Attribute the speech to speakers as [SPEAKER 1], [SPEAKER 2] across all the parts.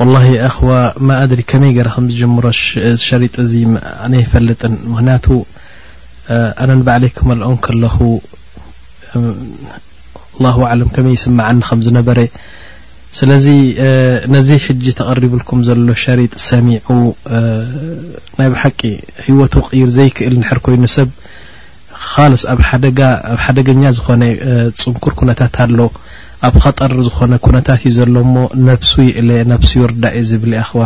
[SPEAKER 1] ወላሂ የእኽዋ ማኣድሪ ከመይ ገረ ከም ዝጅምሮ እዚ ሸሪጥ እዚ ኣነ ኣይፈልጥን ምኽንያቱ ኣነ ንባዕለይ ክመልኦ ከለኹ ኣላሁ ኣዕለም ከመይ ይስማዓኒ ከም ዝነበረ ስለዚ ነዚ ሕጂ ተቐሪብልኩም ዘሎ ሸሪጥ ሰሚዑ ናይ ብሓቂ ህይወቱ ክቕይር ዘይክእል እንድሕር ኮይኑ ሰብ ኻልስ ኣብ ሓደጋ ኣብ ሓደገኛ ዝኾነ ጽንኩር ኩነታት ኣሎ ኣብ ኸጠር ዝኾነ ኩነታት እዩ ዘሎ እሞ ነብሱ ይእለ ነብሱ ይርዳእ እዩ ዝብል ይኣኽዋ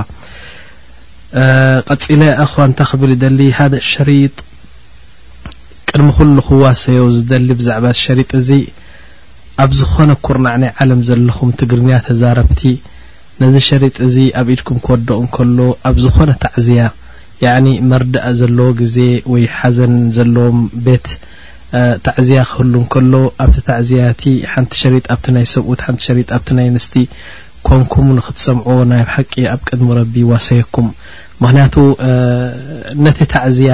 [SPEAKER 1] ቀጺለ ይኣኽዋ እንታ ክብል ይደሊ ሃደ ሸሪጥ ቅድሚ ኩሉ ክዋሰዮ ዝደሊ ብዛዕባ ሸሪጥ እዚ ኣብ ዝኾነ ኩርናዕ ናይ ዓለም ዘለኹም ትግርኛ ተዛረብቲ ነዚ ሸሪጥ እዚ ኣብ ኢድኩም ክወድቕ እንከሎ ኣብ ዝኾነ ታዕዝያ ያዕኒ መርድእ ዘለዎ ግዜ ወይ ሓዘን ዘለዎም ቤት ታዕዝያ ክህሉ እንከሎ ኣብቲ ታዕዝያ እቲ ሓንቲ ሸሪጥ ኣብቲ ናይ ሰብኡት ሓንቲ ሸሪጥ ኣብቲ ናይ ኣንስቲ ኮንኩም ንኽትሰምዕዎ ናይ ብሓቂ ኣብ ቅድሚ ረቢ ይዋሰየኩም ምኽንያቱ ነቲ ታዕዝያ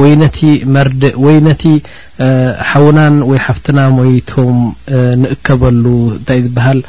[SPEAKER 1] ወይ ነቲ መርድእ ወይ ነቲ ሓውናን ወይ ሓፍትና ሞይቶም ንእከበሉ እንታይ እዩ ዝበሃል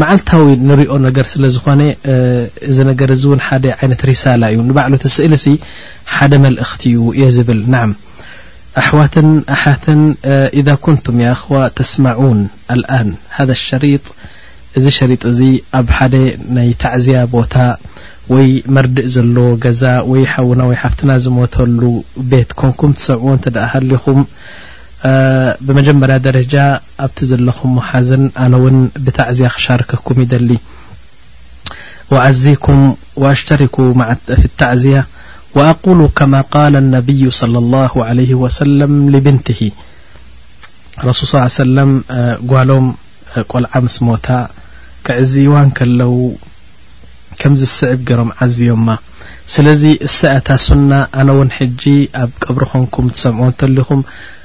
[SPEAKER 1] መዓልታዊ ንሪኦ ነገር ስለ ዝኾነ እዚ ነገር እዚ እውን ሓደ ዓይነት ሪሳላ እዩ ንባዕሉ እቲ ስእሊ ሲ ሓደ መልእኽቲ እዩ እየ ዝብል ናዓም ኣሕዋትን ኣሓትን ኢዛ ኩንቱም ያኣኽዋ ተስማዑን ኣልኣን ሃዛ ሸሪጥ እዚ ሸሪጥ እዚ ኣብ ሓደ ናይ ታዕዝያ ቦታ ወይ መርድእ ዘለዎ ገዛ ወይ ሓውና ወይ ሓፍትና ዝሞተሉ ቤት ኮንኩም ትሰምዕዎ እንተ ሃሊኹም ብመጀመርያ ደረጃ ኣብቲ ዘለኹሞ ሓዘን ኣነ ውን ብታዕዝያ ክሻርከኩም ይደሊ ኡዓዚኩም ኡኣሽተሪኩ ማዓ ፊ ታዕዝያ ኡኣቁሉ ከማ ቃለ ነብዩ ሰለ ላሁ ዓለይህ ወሰለም ሊብንትህ ረሱል ስ ዓ ሰለም ጓሎም ቆልዓ ምስ ሞታ ክዕዝይዋ እንከለው ከምዚ ዝስዕብ ገይሮም ዓዝዮማ ስለዚ እሰ ኣታ ሱና ኣነ ውን ሕጂ ኣብ ቀብሪ ኮንኩም ትሰምዕዎ እንተሊኹም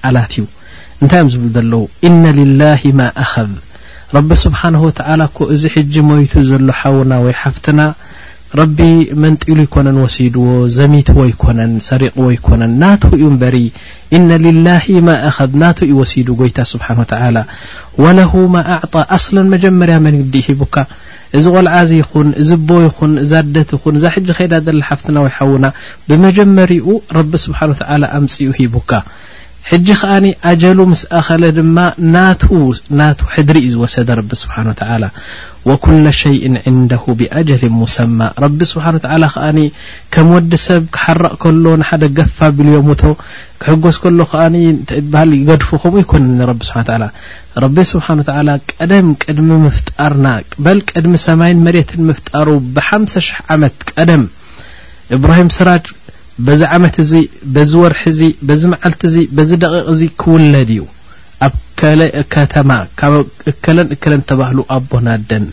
[SPEAKER 1] ቃላት እዩ እንታይ እዮም ዝብሉ ዘለዉ ኢነ ሊላሂ ማ ኣኸዝ ረቢ ስብሓነሁ ወተዓላ እኮ እዚ ሕጂ ሞይቱ ዘሎ ሓውና ወይ ሓፍትና ረቢ መንጢሉ ኣይኮነን ወሲድዎ ዘሚትዎ ኣይኮነን ሰሪቕዎ ኣይኮነን ናቱ እዩ እምበሪ ኢነ ሊላሂ ማ ኣኸዝ ናቱ እዩ ወሲዱ ጎይታ ስብሓነሁ ወተዓላ ወለሁ ማ ኣዕጣ ኣስለን መጀመርያ መን እዩ ዲእ ሂቡካ እዚ ቆልዓ እዚ ይኹን እዚ ኣቦ ይኹን እዛ ኣደ ትኹን እዛ ሕጂ ከይዳ ዘላ ሓፍትና ወይ ሓውና ብመጀመሪኡ ረቢ ስብሓን ወተዓላ ኣምጺኡ ሂቡካ ሕጂ ከኣ ኣጀሉ ምስ ኣኸለ ድማ ናቱ ናቱ ሕድሪ እዩ ዝወሰደ ረቢ ስብሓን ወተዓላ ወኩለ ሸይእን ዕንደሁ ብኣጀልን ሙሰማ ረቢ ስብሓን ወተዓላ ከኣ ከም ወዲ ሰብ ክሓረቕ ከሎ ንሓደ ገፍ ኣቢሉ የሙቶ ክሕጎስ ከሎ ከኣ በሃል ይገድፉ ከምኡ ይኮንን ረቢ ስብሓን ወተዓላ ረቢ ስብሓን ወተዓላ ቀደም ቅድሚ ምፍጣርና በል ቅድሚ ሰማይን መሬትን ምፍጣሩ ብሓምሳ ሽሕ ዓመት ቀደም እብራሂም ስራጅ በዚ ዓመት እዚ በዚ ወርሒ እዚ በዚ መዓልቲ እዚ በዚ ደቂቕ እዚ ክውለድ እዩ ኣብ ከለ ከተማ ካብ እከለን እከለን ተባህሉ ኣቦና ኣደን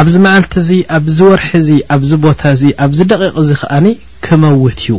[SPEAKER 1] ኣብዚ መዓልቲ እዚ ኣብዚ ወርሒ እዚ ኣብዚ ቦታ እዚ ኣብዚ ደቂቕ እዚ ከዓኒ ክመውት እዩ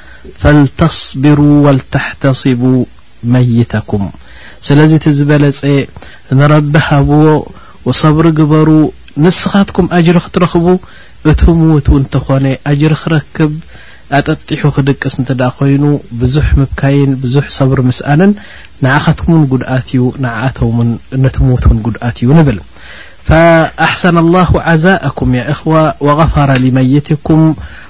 [SPEAKER 1] ፈልተስብሩ ወልተሕተስቡ መይተኩም ስለዚ እቲ ዝበለጸ ንረቢ ሃብዎ ወሰብሪ ግበሩ ንስኻትኩም ኣጅሪ ክትረኽቡ እቱ ምዉት ውን ተኾነ ኣጅሪ ክረክብ ኣጠጢሑ ክድቅስ እንተደኣ ኮይኑ ብዙሕ ምብካይን ብዙሕ ሰብሪ ምስኣንን ንዓኻትኩም ውን ጉድኣት እዩ ንዓኣቶም ውን ነቲ ምዉት ውን ጉድኣት እዩ ንብል ፈኣሕሰነ ኣላሁ ዓዛእኩም ያ እኽዋ ወገፈረ ሊመይትኩም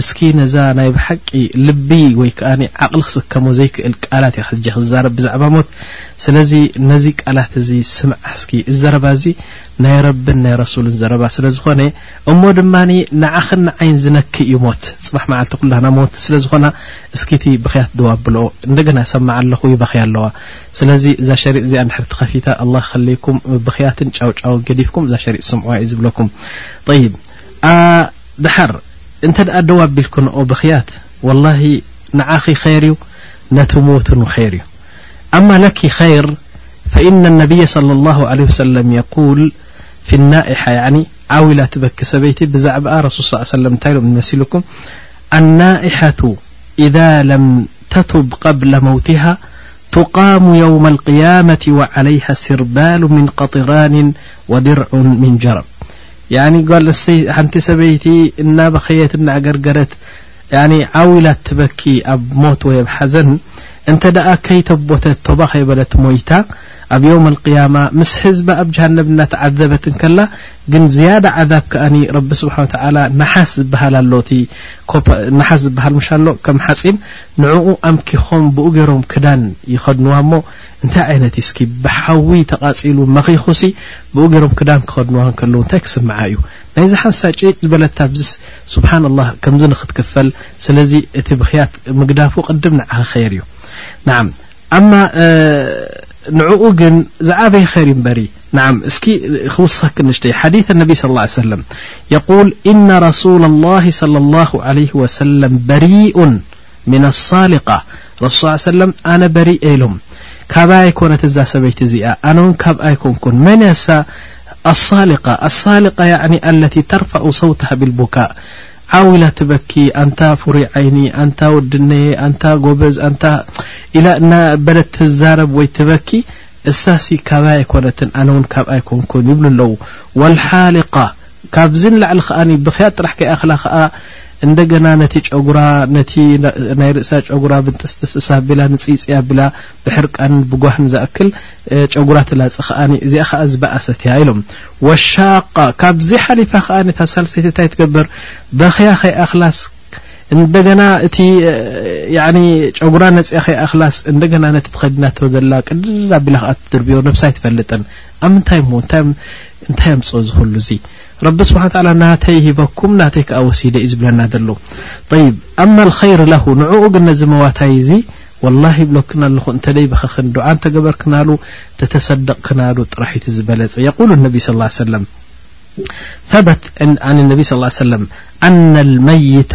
[SPEAKER 1] እስኪ ነዛ ናይ ብሓቂ ልቢ ወይ ከኣ ዓቕሊ ክስከሞ ዘይክእል ቃላት እያ ሕጂ ክዛረብ ብዛዕባ ሞት ስለዚ ነዚ ቃላት እዚ ስምዓ እስኪ እዚ ዘረባ እዚ ናይ ረብን ናይ ረሱልን ዘረባ ስለ ዝኾነ እሞ ድማ ንዓኽን ንዓይን ዝነክእ እዩ ሞት ጽባሕ መዓልቲ ኩላና ሞት ስለ ዝኾና እስኪ እቲ ብኽያት ደው ኣብልኦ እንደገና ይሰምዓ ኣለኹ ይበኽያ ኣለዋ ስለዚ እዛ ሸሪጥ እዚኣ እንድሕር ተኸፊታ ኣላህ ይኸልይኩም ብኽያትን ጫውጫውን ገዲፍኩም እዛ ሸሪጥ ስምዑዋ እዩ ዝብለኩም ጠይብ ድሓር انت دأى دوى بلكن بخيات والله نعخي خير ي نتموت خير ي أما لك خير فإن النبي صلى الله عليه وسلم يقول في النائحة يعني عول تبك سبيت بزعب رسول صلى ل ليه وسلم نت م نمسلكم النائحة إذا لم تتب قبل موتها تقام يوم القيامة وعليها سربال من قطران ودرع من جرب ያኒ ጓል እስተይቲ ሓንቲ ሰበይቲ እናበኸየት እናኣገርገረት ያኒ ዓው ኢላ እትበኪ ኣብ ሞት ወይ ኣብ ሓዘን እንተ ደኣ ከይተቦተት ቶባ ከይበለት ሞይታ ኣብ የውም ኣልቅያማ ምስ ህዝባ ኣብ ጀሃነብ እናተዓዘበት እንከላ ግን ዝያዳ ዓዛብ ከኣኒ ረቢ ስብሓን ወተዓላ ነሓስ ዝበሃል ኣሎ እቲ ነሓስ ዝበሃል ምሽ ኣሎ ከም ሓፂን ንዕኡ ኣምኪኾም ብኡ ገይሮም ክዳን ይኸድንዋ እሞ እንታይ ዓይነት እዩ እስኪ ብሓዊ ተቓጺሉ መኺኹሲ ብኡ ገይሮም ክዳን ክኸድንዋ እንከለዉ እንታይ ክስምዓ እዩ ናይዚ ሓንሳእ ጭጭ ዝበለታ ብዝስ ስብሓን ኣላህ ከምዚ ንክትክፈል ስለዚ እቲ ብኽያት ምግዳፉ ቅድም ንዓኺ ኸይር እዩ ንዓም ኣማ ንዕኡ ግን ዝዓበየ ኸይር እዩ እምበሪ ንዓም እስኪ ክውስኸኪ ንሽተይ ሓዲት ነቢ ስ ላ ሰለም የቁል እነ ረሱላ ላህ صለ ላሁ ለይህ ወሰለም በሪኡን ምን ኣሳሊቃ ረሱል ሰለላሁ ዓለይሂ ወሰለም ኣነ በሪእየ ኢሎም ካባይ ኣይኮነት እዛ ሰበይቲ እዚኣ ኣነ ውን ካብኣ ኣይኮንኩን መን እያ እሳ ኣሳሊቃ ኣሳሊቃ ያዕኒ ኣለቲ ተርፋዑ ሰውተሃ ቢልቡካእ ዓው ኢላ ትበኪ ኣንታ ፍሩይ ዓይኒ ኣንታ ወድነየ ኣንታ ጎበዝ ኣንታ ኢላ እናበለት ትዛረብ ወይ ትበኪ እሳሲ ካባይ ኣይኮነትን ኣነ ውን ካብኣ ኣይኮንኩን ይብሉ ኣለዉ ወልሓሊቃ ካብዚ ንላዕሊ ከኣ ብኽያት ጥራሕ ከይኣኽላ ከኣ እንደገና ነቲ ጨጉራ ነቲ ናይ ርእሳ ጨጉራ ብንጥስጥስጥስ ኣቢላ ንጽይጽይ ኣቢላ ብሕርቃንን ብጓህን ዝኣክል ጨጉራ ትላጸ ከኣ እዚኣ ከኣ ዝበኣሰት እያ ኢሎም ወሻቃ ካብዚ ሓሊፋ ከኣ እታ ሳልሰይቲ እንታይ ትገብር በኽያ ከይኣኽላስ እንደገና እቲ ጨጉራ ነፅያ ከይኣክላስ እንደገና ነቲ ተኸዲናቶ ዘላ ቅድድ ኣቢላ ከዓ ትድርብዮ ነብሳ ኣይትፈልጥን ኣብ ምንታይ እሞ እንታይ ኣምጽኦ እዚ ኩሉ እዚ ረቢ ስብሓን ወተዓላ ናተይ ሂበኩም ናተይ ከኣ ወሲደ እዩ ዝብለና ዘሎ ጠይብ ኣማ ልኸይር ለሁ ንዕኡ ግን ነዚ መዋታይ እዚ ወላሂ ይብለክን ኣለኹ እንተ ደይበኸኽን ዱዓ እንተገበርክናሉ ተተሰደቕክናሉ ጥራሕ እቲ ዝበለጸ የቁሉ ነቢ ስ ሰለም ثበት ን ነቢ ስ ሰለም ኣነ ልመይተ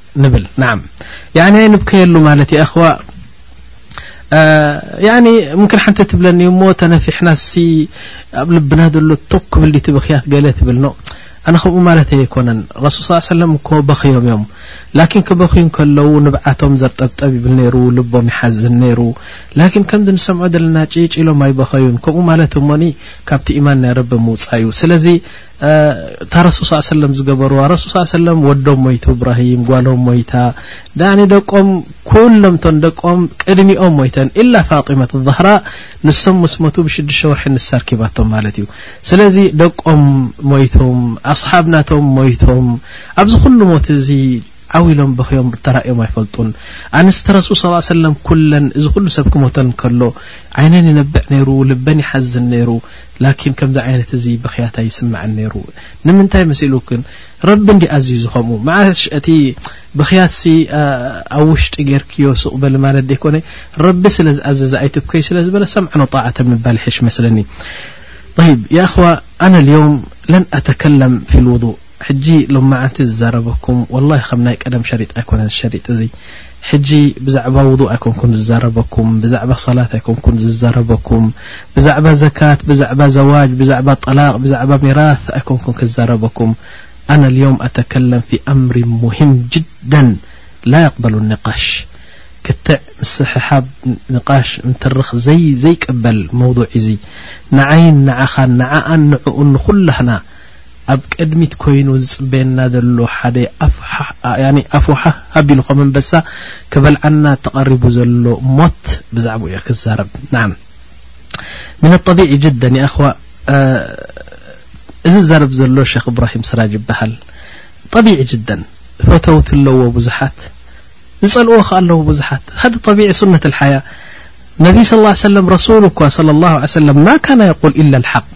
[SPEAKER 1] ንብል ናዓም ያኒ ኣይንብከየሉ ማለት ዩ ኣኽዋ ያኒ ምክን ሓንቲ ትብለኒ እዩ እሞ ተነፊሕና ሲ ኣብ ልብና ዘሎ ቶክ ክብል ዩ ትብክያት ገለ ትብል ኖ ኣነ ከምኡ ማለት ኣይኮነን ረሱል ስ ሰለም እኮ በኽዮም እዮም ላኪን ክበኽዩ ከለዉ ንብዓቶም ዘርጠብጠብ ይብል ነይሩ ልቦም ይሓዝን ነይሩ ላኪን ከምዚ ንሰምዖ ዘለና ጭጭ ኢሎም ኣይበኸዩን ከምኡ ማለት እሞኒ ካብቲ ኢማን ናይ ረቢ ምውፃእ እዩ ስለዚ እታ ረሱል ስ ሰለም ዝገበርዋ ረሱል ስ ሰለም ወዶም ሞይቱ እብራሂም ጓሎም ሞይታ ዳኣ ደቆም ኩሎም ቶን ደቆም ቅድሚኦም ሞይተን ኢላ ፋጢመት ዛህራ ንሶም ምስ ሞቱ ብሽዱሽተ ወርሒ ንሳርኪባቶም ማለት እዩ ስለዚ ደቆም ሞይቶም ኣስሓብ ናቶም ሞይቶም ኣብዚ ኩሉ ሞት እዚ ዓው ኢሎም በክዮም ተራእዮም ኣይፈልጡን ኣንስቲ ረሱል ስ ሰለም ኩለን እዚ ኩሉ ሰብ ክሞተን ከሎ ዓይነን ይነብዕ ነይሩ ልበን ይሓዝን ነይሩ ላኪን ከምዚ ዓይነት እዚ ብኽያት ኣይስማዕን ነይሩ ንምንታይ መሲሉክን ረቢ እንድዩ ኣዚዙ ከምኡ መዓሽ እቲ ብኽያትሲ ኣብ ውሽጢ ጌርክዮ ሱቕ በሊ ማለት ደይኮነ ረቢ ስለ ዝኣዘዘ ኣይትብከዩ ስለ ዝበለ ሰምዐን ወጣዕተን ምባል ይሕሽ መስለኒ طይብ ያእኽዋ ኣነ ልዮም ለን ኣተከለም ፊ ልውዱእ ሕጂ ሎምዓንቲ ዝዛረበኩም ወላሂ ከም ናይ ቀደም ሸሪጥ ኣይኮነን እዚ ሸሪጥ እዚ ሕጂ ብዛዕባ ውዱእ ኣይኮንኩን ዝዛረበኩም ብዛዕባ ሰላት ኣይኮንኩን ዝዛረበኩም ብዛዕባ ዘካት ብዛዕባ ዘዋጅ ብዛዕባ ጠላቅ ብዛዕባ ሚራስ ኣይኮንኩን ክዛረበኩም ኣነ ልዮም ኣተከለም ፊ ኣምሪ ሙሂም ጅደን ላ የቅበሉ ኒቃሽ ክትዕ ምስሕሓብ ንቃሽ ንትርኽ ዘይ ዘይቅበል መውዱዕ ኢዚ ንዓይን ንዓኻን ንዓኣን ንዕኡን ንኹላህና ኣብ ቅድሚት ኮይኑ ዝጽበየና ዘሎ ሓደ ኣፉ ሓህ ኣቢሉ ከም ኣንበሳ ክበልዓና ተቐሪቡ ዘሎ ሞት ብዛዕባኡ እየ ክዛረብ ናዓም ምን ኣጠቢዒ ጅደን ይኣኽዋ እዚ ዝዛረብ ዘሎ ሸክ እብራሂም ስራጅ ይበሃል ጠቢዒ ጅደን ፈተውቲ ኣለዎ ብዙሓት ዝጸልእዎ ከ ኣለዉ ብዙሓት ሃደ ጠቢዒ ሱነት ልሓያ ነቢይ ስ ሰለም ረሱሉ እኳ ለ ላ ሰለም ማ ካነ የቁል ኢላ ልሓቅ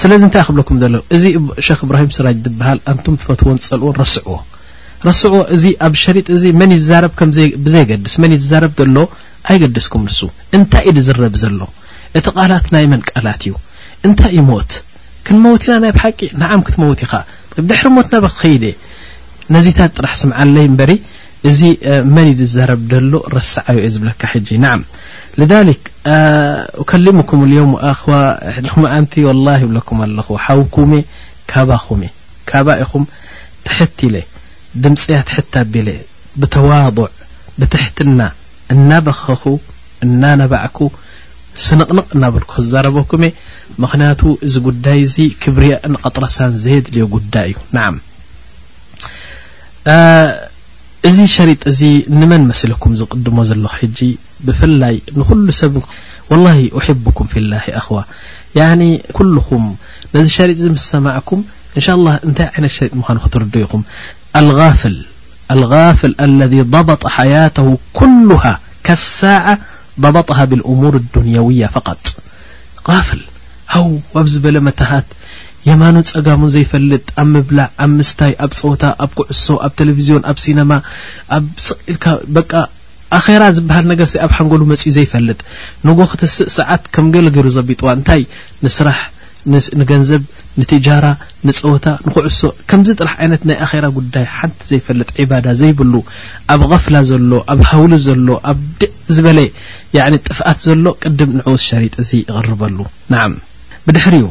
[SPEAKER 1] ስለዚ እንታይ ክብለኩም ዘሎ እዚ ሸክ እብራሂም ስራጅ ዝበሃል ኣንቱም ትፈትዎን ትፀልኡን ረስዕዎ ረስዕዎ እዚ ኣብ ሸሪጥ እዚ መን ይዛረብ ብዘይገድስ መን ይዛረብ ዘሎ ኣይገድስኩም ንሱ እንታይ እዩ ዝረብ ዘሎ እቲ ቃላት ናይ መን ቃላት እዩ እንታይ እዩ ሞት ክንመውት ኢና ናይ ብሓቂ ንዓም ክትመውት ኢኻ ድሕሪ ሞትና በክኸይደ ነዚታት ጥራሕ ስምዓለይ እምበሪ እዚ መን እዩ ዝዘረብ ደሎ ረስዓዮ እየ ዝብለካ ሕጂ ናዓም ልዛሊክ ኡከሊሙኩም ልዮም ኣኽዋ ሎምኣንቲ ወላሂ ይብለኩም ኣለኹ ሓውኩም እየ ካባኹም እየ ካባ ኢኹም ትሕት ኢለ ድምፅያ ትሕት ኣቢለ ብተዋዱዕ ብትሕትና እናበኸኹ እናነባዕኩ ስንቕንቕ እናበልኩ ክዛረበኩም እየ ምኽንያቱ እዚ ጉዳይ እዚ ክብርያእን ቐጥረሳን ዘየድልዮ ጉዳይ እዩ ናዓም اዚ شرط ዚ نمن مسلكم زقدم زلخ حج بفلي نل س والله أحبكم في الله ي خو يعن كلم نዚ شرط مس سمعكم إن شاء الله ن شرط من تر يم الغافل الذي ضبط حياته كلها كساعة ضبطها بالأمور الدنيوية فط ቃፍል ሃው ኣብ ዝበለ መታሃት የማኑን ጸጋሙን ዘይፈልጥ ኣብ ምብላዕ ኣብ ምስታይ ኣብ ጸወታ ኣብ ኩዕሶ ኣብ ተለቪዝዮን ኣብ ሲነማ ኣብ ስቅ ኢልካ በቃ ኣኼራ ዝበሃል ነገርሲ ኣብ ሓንጎሉ መጺኡ ዘይፈልጥ ንግሆ ክትስእ ሰዓት ከም ገለ ገይሩ ዘቢጥዋ እንታይ ንስራሕ ንገንዘብ ንትጃራ ንጸወታ ንኩዕሶ ከምዚ ጥራሕ ዓይነት ናይ ኣኼራ ጉዳይ ሓንቲ ዘይፈልጥ ዒባዳ ዘይብሉ ኣብ غፍላ ዘሎ ኣብ ሃውሊ ዘሎ ኣብ ድዕ ዝበለ ያኒ ጥፍኣት ዘሎ ቅድም ንዑኡስ ሸሪጥ እዚ ይቕርበሉ ናዓም ብድሕሪኡ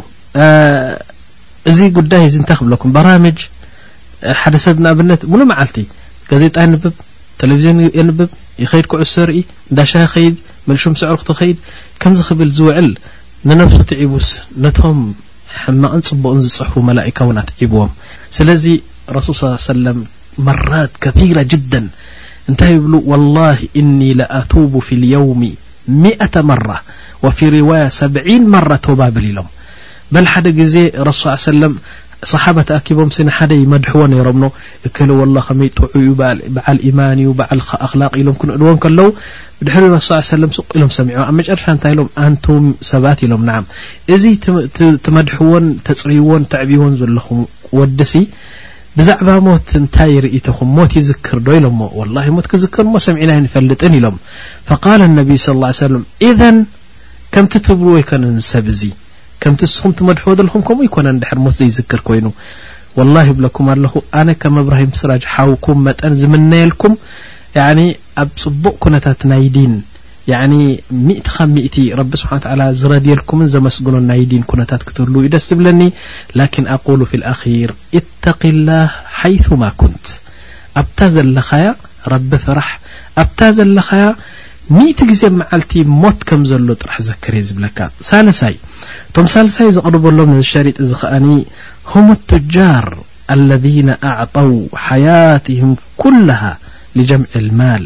[SPEAKER 1] እዚ ጉዳይ እዚ እንታይ ክብለኩም በራምጅ ሓደ ሰብ ንኣብነት ሙሉ መዓልቲ ጋዜጣ የንብብ ቴሌቭዝዮን የንብብ ይኸይድ ኩዕሶ ርኢ እንዳሻ ይኸይድ መልሹ ምስ ዕሩኽቱ ይኸይድ ከምዚ ክብል ዝውዕል ንነብሱ ትዒቡስ ነቶም ሕማቕን ጽቡቕን ዝጽሕፉ መላኢካ እውን ኣትዒብዎም ስለዚ ረሱል ስ ሰለም መራት ከራ ጅዳ እንታይ ይብሉ ወላሂ እኒ ለኣቱቡ ፊ ልየውሚ ሚእተ መራ ወፊ ርዋያ ሰብዒን መራ ቶባ ብል ኢሎም በል ሓደ ግዜ ረሱ ስ ሰለም ሰሓባ ተኣኪቦም ሲ ንሓደ ይመድሕዎ ነይሮም ኖ እከለ ወላ ከመይ ጥዑ ዩ በዓል ኢማን እዩ በዓል ኣክላቅ ኢሎም ክንእድዎም ከለዉ ብድሕሪ ረሱ ስ ሰለም ሱቅ ኢሎም ሰሚዖም ኣብ መጨረሻ እንታይ ኢሎም ኣንቱም ሰባት ኢሎም ንዓም እዚ ትመድሕዎን ተፅርይዎን ተዕብዎን ዘለኹም ወዲ ሲ ብዛዕባ ሞት እንታይ ርእይቶኹም ሞት ይዝክር ዶ ኢሎሞ ወላሂ ሞት ክዝክር እሞ ሰሚዕና ኣይንፈልጥን ኢሎም ፈቃለ ነቢይ ስ ላ ሰለም ኢዘን ከምቲ ትብልዎ ኣይኮነን እዚ ሰብ እዚ ከምቲ ንስኹም ትመድሕዎ ዘለኹም ከምኡ ኣይኮነን ድሕር ሞት ዘይዝክር ኮይኑ ወላሂ ይብለኩም ኣለኹ ኣነ ከም እብራሂም ስራጅ ሓውኩም መጠን ዝምነየልኩም ያኒ ኣብ ፅቡቕ ኩነታት ናይ ዲን ያኒ ሚእቲ ካብ ሚእቲ ረቢ ስብሓን ተዓላ ዝረድየልኩምን ዘመስግኖን ናይ ዲን ኩነታት ክትህሉ እዩ ደስ ትብለኒ ላኪን ኣቁሉ ፊ ልኣኪር ኢተቂላህ ሓይቱማ ኩንት ኣብታ ዘለኻያ ረቢ ፍራሕ ኣብታ ዘለኻያ ሚእቲ ግዜ መዓልቲ ሞት ከም ዘሎ ጥራሕ ዘክር እየ ዝብለካ ሳልሳይ እቶም ሳልሳይ ዘቕርበሎም ነዚ ሸሪጢ እዚ ከኣኒ ሁም ቱጃር ኣለذነ ኣዕጠው ሓያትህም ኩላሃ ልጀምዒ ልማል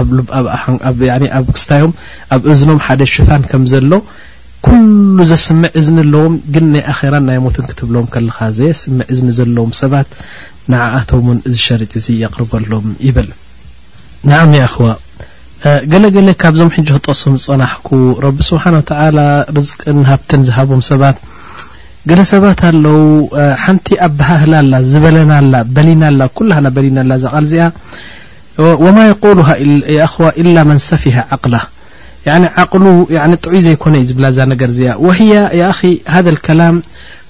[SPEAKER 1] ኣብ ክስታዮም ኣብ እዝኖም ሓደ ሽፋን ከም ዘሎ ኩሉ ዘስምዕ እዝኒ ኣለዎም ግን ናይ ኣኼራን ናይ ሞትን ክትብሎም ከለኻ ዘየስምዕ እዝኒ ዘለዎም ሰባት ንዓኣቶም ውን እዚ ሸሪጥ እዚ የቕርበሎም ይብል ንዓም ይኣኽዋ ገለገለ ካብዞም ሕጂ ክጠቅሶም ዝጸናሕኩ ረቢ ስብሓን ወተላ ርዝቅን ሃብትን ዝሃቦም ሰባት ገለ ሰባት ኣለው ሓንቲ ኣበሃህላ ኣላ ዝበለና ኣላ በሊና ኣላ ኩላህና በሊና ኣላ እዛ ቃል እዚኣ ወማ የቁሉሃ የእኽዋ ኢላ መን ሰፊሀ ዓቅላ ያኒ ዓቅሉ ያኒ ጥዑይ ዘይኮነ እዩ ዝብላ እዛ ነገር እዚኣ ወህያ ያኣኺ ሃዘ ልከላም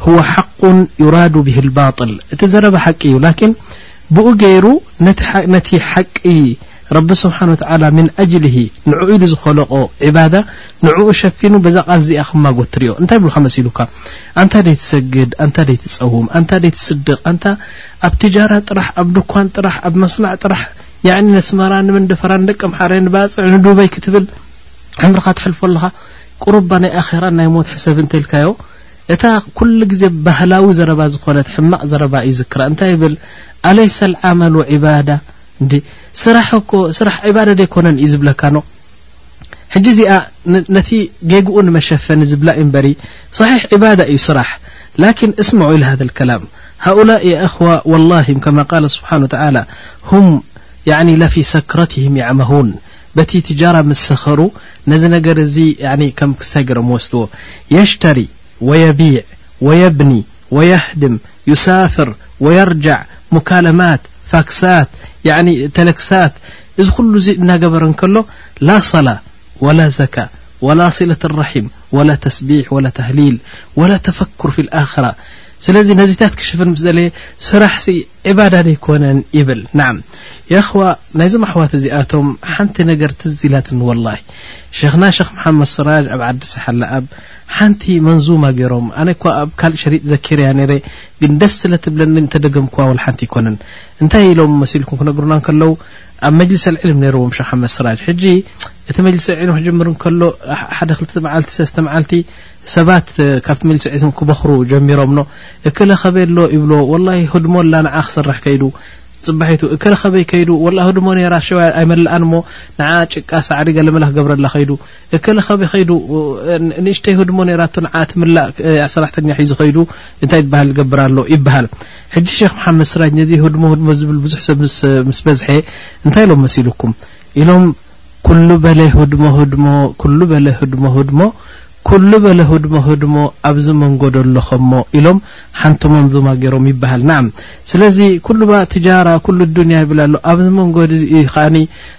[SPEAKER 1] ሁወ ሓቁን ዩራዱ ብሂ ልባጥል እቲ ዘረባ ሓቂ እዩ ላኪን ብኡ ገይሩ ነቲ ሓቂ ረቢ ስብሓን ወተዓላ ምን ኣጅልሂ ንዕኡ ኢሉ ዝኸለቆ ዕባዳ ንዕኡ ሸፊኑ በዛ ቃል እዚኣ ክማጎት ትሪኦ እንታይ ብልካ መሲሉካ ኣንታ ደይትሰግድ ኣንታ ደይትፀውም ኣንታ ደይትስድቅ ኣንታ ኣብ ትጃራ ጥራሕ ኣብ ድኳን ጥራሕ ኣብ መስላዕ ጥራሕ ያዕኒ ነስመራ ንመንደፈራ ንደቀምሓረ ንባጽዕ ንዱበይ ክትብል ዕምርኻ ተሕልፎ ኣለኻ ቁሩባ ናይ ኣኼራን ናይ ሞት ሕሰብን እንተልካዮ እታ ኩሉ ግዜ ባህላዊ ዘረባ ዝኾነት ሕማቕ ዘረባ ይዝክራ እንታይ ይብል ኣለይሰ ልዓመሉ ዒባዳ እንዲ ስራሕ እኮ ስራሕ ዒባዳ ደይኮነን እዩ ዝብለካ ኖ حج ز نت جقኡ نمشفن زبل بر صحيح عبادة እዩ صራح لكن اسمع إلى هذا الكلم هؤلاء اخو والله كما قال سبحن و تعالى هم ي لفي سكرتهم يعمهون بت تجار مسخሩ نز نገر ዚي كم جرم وسدዎ يشتري ويبيع ويبني ويهدم ዩሳፍር ወየርጃዕ ሙካለማት ፋክሳት ያኒ ተለክሳት እዚ ኩሉ እዚ እናገበረ እንከሎ ላ ሰላ ወላ ዘካ ወላ ሲለት ራሒም ወላ ተስቢሕ ወላ ታህሊል ወላ ተፈኩር ፊ ልኣክራ ስለዚ ነዚታት ክሽፍን ምስ ደለየ ስራሕ ሲ ዕባዳ ደይኮነን ይብል ናዓ የእኽዋ ናይዞም ኣሕዋት እዚኣቶም ሓንቲ ነገር ትዝ ኢላትኒ ወላሂ ሸኽና ሸኽ መሓመድ ስራጅ ኣብ ዓዲ ሳሓላኣብ ሓንቲ መንዙማ ጌሮም ኣነ እኳ ኣብ ካልእ ሸሪጥ ዘኪረያ ኔረ ግን ደስ ስለ ትብለኒ እንተ ደገምክዋ ወላ ሓንቲ ኣይኮነን እንታይ ኢሎም መሲልኩም ክነግሩና እንከለዉ ኣብ መጅልስ ኣልዕልም ኔርዎም ሸኽ ሓመድ ስራጅ ሕጂ እቲ መጅልስ ኣልዕልም ክጅምር እንከሎ ሓደ ክልተ መዓልቲ ሰለስተ መዓልቲ ሰባት ካብቲ መጅልስ ኣልዕልም ክበኽሩ ጀሚሮም ኖ እክለ ከበይ ኣሎ ይብልዎ ወላሂ ህድሞ ኣላ ንዓ ክሰርሕ ከይዱ ፅባሒቱ እከለ ከበይ ከይዱ ወላ ህድሞ ነይራ ሸው ኣይመለኣን እሞ ንዓ ጭቃ ሳዕሪ ገለመለ ክገብረላ ከይዱ እከለ ካበይ ከይዱ ንእሽተይ ህድሞ ነይራቶ ንዓ ትምላእ ሰራሕተኛ ሒዙ ከይዱ እንታይ ትበሃል ዝገብር ኣሎ ይበሃል ሕጂ ሸክ መሓመድ ስራጅ ነዚ ህድሞ ህድሞ ዝብል ብዙሕ ሰብ ምስ በዝሐ እንታይ ኢሎም መሲልኩም ኢሎም ኩሉ በለ ህድሞ ህድሞ ኩሉ በለ ህድሞ ህድሞ ኩሉ በለ ህድሞ ህድሞ ኣብዚ መንጎ ዶ ኣለኸሞ ኢሎም ሓንቲ መንዙማ ገይሮም ይበሃል ናም ስለዚ ኩሉባ ትጃራ ኩሉ ዱንያ ይብል ኣሎ ኣብዚ መንጎ እዚ እዩ ከዓኒ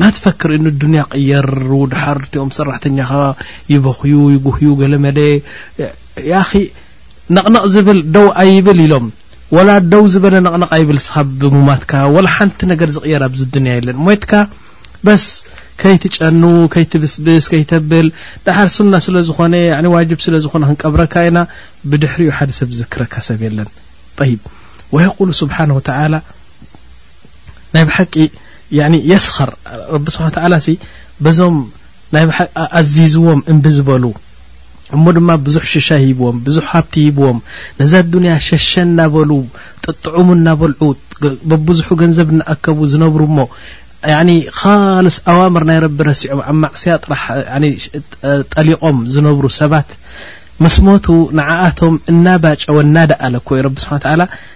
[SPEAKER 1] ማትፈክር እን ዱንያ ቅየር ውድሓር ቲኦም ሰራሕተኛኻ ይበኽዩ ይጉህዩ ገለ መለ ያኺ ነቕነቕ ዝብል ደው ኣይብል ኢሎም ወላ ደው ዝበለ ነቕነቕ ኣይብል ስኻ ብሙማትካ ወላ ሓንቲ ነገር ዝቕየር ኣብዚ ዱንያ የለን ሞትካ በስ ከይትጨኑ ከይትብስብስ ከይተብል ድሓር ሱና ስለ ዝኾነ ዋጅብ ስለ ዝኾነ ክንቀብረካ ኢና ብድሕሪኡ ሓደ ሰብ ዝዝክረካ ሰብ የለን ይብ ወየቁሉ ስብሓን ወተላ ናይ ብሓቂ የስኸር ረቢ ስብሓ ተላ ሲ በዞም ናይ ብሓቂ ኣዚዝዎም እምቢ ዝበሉ እሞ ድማ ብዙሕ ሽሻይ ሂብዎም ብዙሕ ሃብቲ ሂብዎም ነዛ ኣዱንያ ሸሸ እናበሉ ጥጥዑሙ እናበልዑ በብዙሑ ገንዘብ እናኣከቡ ዝነብሩ እሞ ካልስ ኣዋምር ናይ ረቢ ረሲዖም ኣብ ማዕስያ ጥራሕ ጠሊቖም ዝነብሩ ሰባት ምስ ሞቱ ንዓኣቶም እናባጨወ እናደኣለ ኮዩ ረቢ ስብሓ ተላ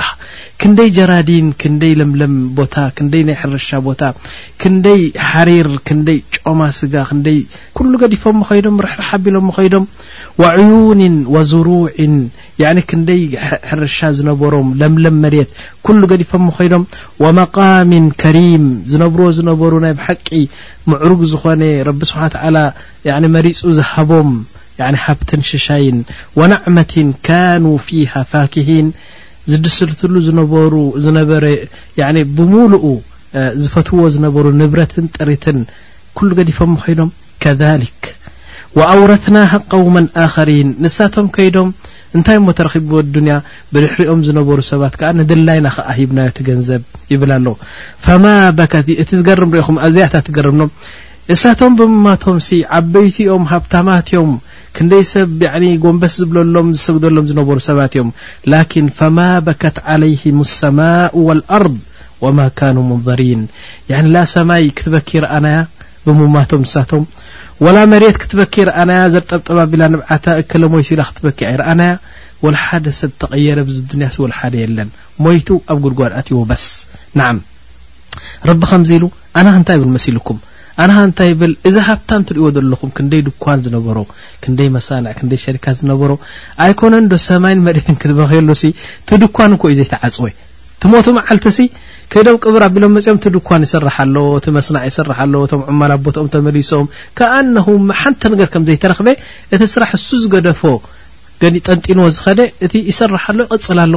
[SPEAKER 1] ኣሕ ክንደይ ጀራዲን ክንደይ ለምለም ቦታ ክንደይ ናይ ሕርሻ ቦታ ክንደይ ሓሪር ክንደይ ጮማ ስጋ ክንደይ ኩሉ ገዲፎሞ ከይዶም ርሕራሕ ኣቢሎሞ ከይዶም ዋዕዩኒን ዋዙሩዒን ያኒ ክንደይ ሕርሻ ዝነበሮም ለምለም መሬት ኩሉ ገዲፎሞ ከይዶም ዋመቃሚን ከሪም ዝነብርዎ ዝነበሩ ናይ ብሓቂ ምዕሩግ ዝኾነ ረቢ ስብሓን ወተዓላ ያኒ መሪጹ ዝሃቦም ያኒ ሃብትን ሽሻይን ወናዕመቲን ካኑ ፊሃ ፋኪሂን ዝድስትሉ ዝነበሩ ዝነበረ ያኒ ብሙሉኡ ዝፈትውዎ ዝነበሩ ንብረትን ጥሪትን ኩሉ ገዲፎሞ ከይዶም ከዛሊክ ወኣውረትናሃ ቀውመን ኣኸሪን ንሳቶም ከይዶም እንታይ እሞ ተረኺቡ ኣዱንያ ብድሕሪኦም ዝነበሩ ሰባት ከኣ ንድላይና ከኣ ሂብናዮ እቲ ገንዘብ ይብል ኣሎ ፈማ በከት እቲ ዝገርም ርኢኹም ኣዚያ እታ ትገርም ንሳቶም ብምማቶምሲ ዓበይቲ እዮም ሃብታማት እዮም ክንደይ ሰብ ያኒ ጎንበስ ዝብለሎም ዝሰግደሎም ዝነበሩ ሰባት እዮም ላኪን ፈማ በከት ዓለይሂም ሰማኡ ወልኣርድ ወማ ካኑ ሙንዘሪን ያኒ ላ ሰማይ ክትበኪ ረኣናያ ብምማቶም ንሳቶም ወላ መሬት ክትበኪ ረኣናያ ዘርጠብጠብ ኣቢላ ንብዓታ እከለ ሞይቱ ኢላ ክትበኪ ኣይረኣናያ ወልሓደ ሰብ ተቀየረ ብዚ ዱንያሲ ወልሓደ የለን ሞይቱ ኣብ ጉድጓድ ኣትይዎ በስ ናዓም ረቢ ከምዚ ኢሉ ኣናህ እንታይ ይብል መሲሉኩም ኣናህ እንታይ ይብል እዚ ሃብታም ትርእዎ ዘለኹም ክንደይ ድኳን ዝነበሮ ክንደይ መሳንዕ ክንደይ ሸሪካት ዝነበሮ ኣይኮነን ዶ ሰማይን መሬትን ክትበክየሉ ሲ እቲ ድኳን እኮ እዩ ዘይተዓጽወ ትሞቱ መዓልቲ ሲ ከይዶም ቅብር ኣቢሎም መፅኦም እቲ ድኳን ይስራሕ ኣሎ እቲ መስናዕ ይስራሕ ኣሎ እቶም ዕማል ኣቦትኦም ተመሊሶም ከኣነሁ ሓንቲ ነገር ከም ዘይተረኽበ እቲ ስራሕ እሱ ዝገደፎ ገ ጠንጢንዎ ዝኸደ እቲ ይስራሕ ኣሎ ይቕፅል ኣሎ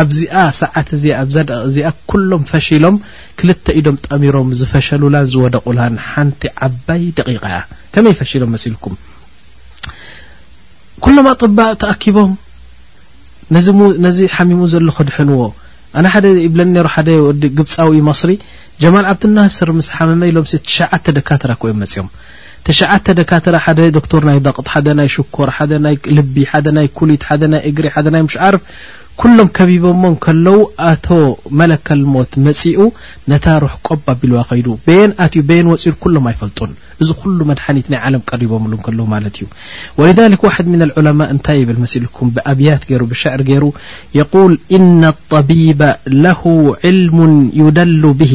[SPEAKER 1] ኣብዚኣ ሰዓት እዚኣ ኣብዛ ደቒቕ እዚኣ ኩሎም ፈሺሎም ክልተ ኢዶም ጠሚሮም ዝፈሸሉላን ዝወደቑላን ሓንቲ ዓባይ ደቒቓ እያ ከመይ ፈሺሎም መሲልኩም ኩሎም ኣጥባእ ተኣኪቦም ነዚ ሓሚሙ ዘሎ ከድሕንዎ ኣነ ሓደ ይብለኒ ነሩ ሓደ ወዲ ግብፃዊ መصሪ ጀማል ዓብድናስር ምስ ሓመመ ኢሎም ትሽዓተ ደካትራ ኮእዮም መፅኦም ትሽዓተ ደካትራ ሓደ ዶክቶር ናይ ደቕጥ ሓደ ናይ ሽኮር ሓደ ናይ ልቢ ሓደ ናይ ኩሊት ሓደ ናይ እግሪ ሓደ ናይ ምሽ ዓርፍ ኩሎም ከቢቦሞ እንከለዉ ኣቶ መለከል ሞት መጺኡ ነታ ሩሕ ቆብ ኣቢልዋ ከይዱ በየን ኣትዩ በየን ወጺኡ ኩሎም ኣይፈልጡን እዚ ኩሉ መድሓኒት ናይ ዓለም ቀሪቦምሉ እንከለዉ ማለት እዩ ወልዛሊክ ዋሕድ ምን ልዑለማ እንታይ ይብል መሲልኩም ብኣብያት ገይሩ ብሸዕር ገይሩ የቁል ኢነ ጠቢበ ለሁ ዕልሙን ዩደሉ ብሂ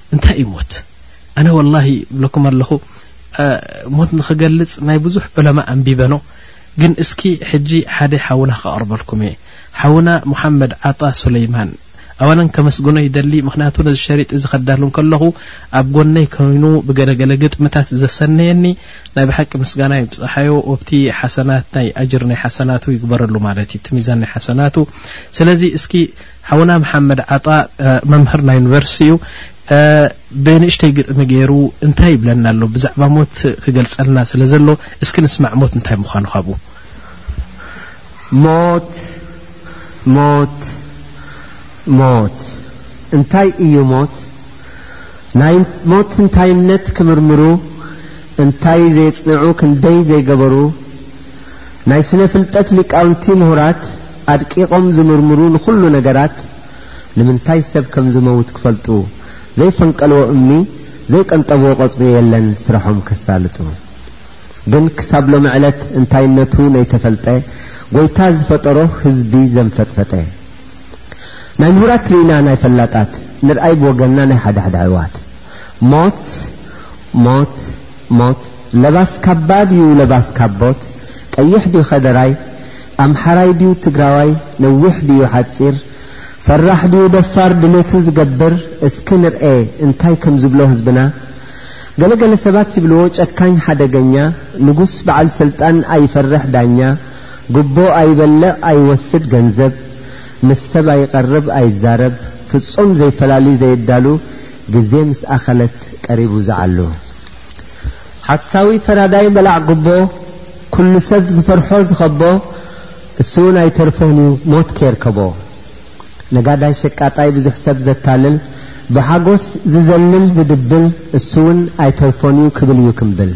[SPEAKER 1] እንታይ እዩ ሞት ኣነ ወላሂ ብለኩም ኣለኹ ሞት ንክገልጽ ናይ ብዙሕ ዑለማ ኣንቢበኖ ግን እስኪ ሕጂ ሓደ ሓውና ከቕርበልኩም እየ ሓውና ሙሓመድ ዓጣ ሱለይማን ኣዋነን ከመስግኖ ይደሊ ምክንያቱ ነዚ ሸሪጥ እዚ ከዳሉ ከለኹ ኣብ ጎነይ ኮይኑ ብገለገለ ግጥምታት ዘሰነየኒ ናይ ብሓቂ ምስጋና ይብፅሓዮ ወብቲ ሓሰናት ናይ ኣጅር ናይ ሓሰናቱ ይግበረሉ ማለት እዩ እቲ ሚዛን ናይ ሓሰናቱ ስለዚ እስኪ ሓውና መሓመድ ዓጣ መምህር ናይ ዩኒቨርሲቲ እዩ ብንእሽተይ ግጥሚ ገይሩ እንታይ ይብለና ኣሎ ብዛዕባ ሞት ክገልጸልና ስለ ዘሎ እስኪ ንስማዕ ሞት እንታይ ምዃኑ ካብኡ
[SPEAKER 2] ሞት ሞት ሞት እንታይ እዩ ሞት ናይ ሞት እንታይነት ክምርምሩ እንታይ ዘየጽንዑ ክንደይ ዘይገበሩ ናይ ስነ ፍልጠት ሊቃውንቲ ምሁራት ኣድቂቆም ዝምርምሩ ንኩሉ ነገራት ንምንታይ ሰብ ከም ዝመውት ክፈልጡ ዘይፈንቀልዎ እምኒ ዘይቀንጠብዎ ቆጽሊ የለን ስራሖም ከሳልጡ ግን ክሳብ ሎሚ ዕለት እንታይነቱ ነይተፈልጠ ጎይታ ዝፈጠሮ ህዝቢ ዘንፈጥፈጠ ናይ ምሁራት ሪኢና ናይ ፈላጣት ንርኣይ ብወገንና ናይ ሓደ ሓደ ኣሕዋት ሞት ሞት ሞት ለባስ ካባ ድዩ ለባስ ካቦት ቀይሕ ድዩ ከደራይ ኣምሓራይ ድዩ ትግራዋይ ነዊሕ ድዩ ሓፂር ፈራሕ ድዩ ደፋር ድሌቱ ዝገብር እስኪ ንርኤ እንታይ ከም ዝብሎ ህዝብና ገለ ገለ ሰባት ይብልዎ ጨካኝ ሓደገኛ ንጉስ በዓል ስልጣን ኣይፈርሕ ዳኛ ጉቦ ኣይበልዕ ኣይወስድ ገንዘብ ምስ ሰብ ኣይቀርብ ኣይዛረብ ፍፁም ዘይፈላሊ ዘይዳሉ ግዜ ምስ ኣኸለት ቀሪቡ ዝዓሉ ሓሳዊ ፈራዳይ በላዕ ጉቦ ኩሉ ሰብ ዝፈርሖ ዝኸቦ እሱውን ኣይተርፎን እዩ ሞት ከየርከቦ ነጋዳይ ሸቃጣይ ብዙሕ ሰብ ዘታልል ብሓጎስ ዝዘልል ዝድብል እሱውን ኣይተርፎን እዩ ክብል እዩ ክምብል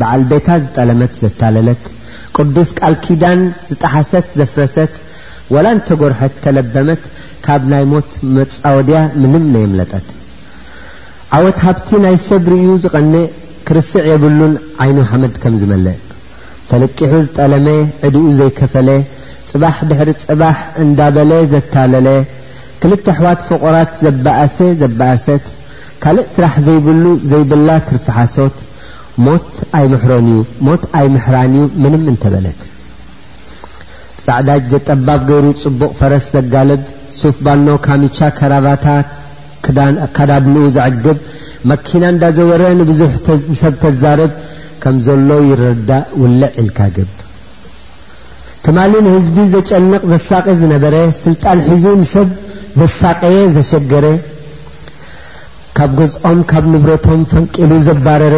[SPEAKER 2] በዓል ቤታ ዝጠለመት ዘታለለት ቅዱስ ቃል ኪዳን ዝጠሓሰት ዘፍረሰት ወላ እንተጎርሐት ተለበመት ካብ ናይ ሞት መጻወድያ ምንም ነየምለጠት። ዓወት ሃብቲ ናይ ሰብ ርእዩ ዝቐነ ክርስዕ የብሉን ዓይኑ ሓመድ ከም ዝመልእ። ተለቂሑ ዝጠለመ ዕድኡ ዘይከፈለ ጽባሕ ድሕሪ ጽባሕ እንዳበለ ዘታለለ ክልተ ኣሕዋት ፈቆራት ዘባኣሰ ዘባኣሰት ካልእ ስራሕ ዘይብሉ ዘይብላ ትርፊ ሓሶት ሞት ኣይምሕሮን እዩ ሞት ኣይምሕራን እዩ ምንም እንተበለት። ጻዕዳ እጀ ጠባብ ገይሩ ጽቡቕ ፈረስ ዘጋልብ፣ ሱፍ ባኖ፣ ካሚቻ፣ ከራቫታ፣ ክዳን ኣካዳድንኡ ዘዕግብ፣ መኪና እንዳዘወረ ንብዙሕ ሰብ ተዛርብ ከምዘሎ ይርዳእ ውልዕ ኢልካ ግብ። ትማሊ ንህዝቢ ዘጨንቕ ዘሳቒ ዝነበረ ስልጣን ሒዙ ንሰብ ዘሳቐየ ዘሸገረ ካብ ገዝኦም ካብ ንብረቶም ፈንቂሉ ዘባረረ፣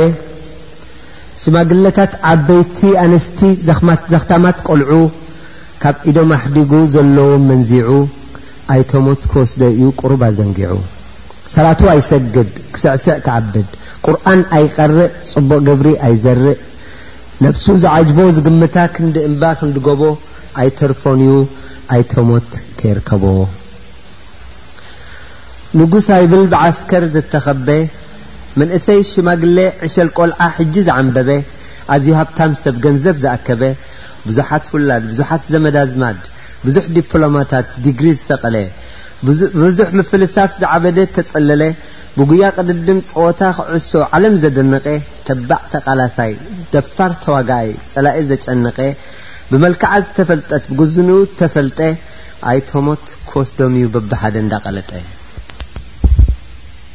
[SPEAKER 2] ሽማግለታት ዓበይቲ ኣንስቲ ዘኽማት ዘኽታማት ቆልዑ ካብ ኢዶም ኣሕዲጉ ዘሎዎም መንዚዑ ኣይተ ሞት ክወስዶ ኢዩ ቁሩብ ኣዘንጊዑ ሰላቱ ኣይሰግድ ክስዕስዕ ክዓብድ ቁርኣን ኣይቀርእ ጽቡቕ ግብሪ ኣይዘርእ ነብሱ ዝዓጅቦ ዝግምታ ክንዲ እምባ ክንዲ ጎቦ ኣይተርፎን ኢዩ ኣይተ ሞት ከይርከቦ ንጉስ ኣይብል ብዓስከር ዝተኸበ መንእሰይ ሽማግለ ዕሸል ቆልዓ ሕጂ ዝዓምበበ ኣዝዩ ሃብታም ሰብ ገንዘብ ዝኣከበ ብዙሓት ውላድ ብዙሓት ዘመድ ኣዝማድ ብዙሕ ዲፕሎማታት ዲግሪ ዝሰቀለ ብዙ ብብዙሕ ምፍልሳፍ ዝዓበደ ተጸለለ ብጉያ ቅድድም ጸወታ ክዕሶ ዓለም ዘደነቀ ተባዕ ተቃላሳይ ደፋር ተዋጋኣይ ጸላኢ ዘጨነቀ ብመልክዓ ዝተፈልጠት ብጉዝንኡ እተፈልጠ ኣይተ ሞት ክወስዶም እዩ በብሓደ
[SPEAKER 1] እንዳቀለጠ።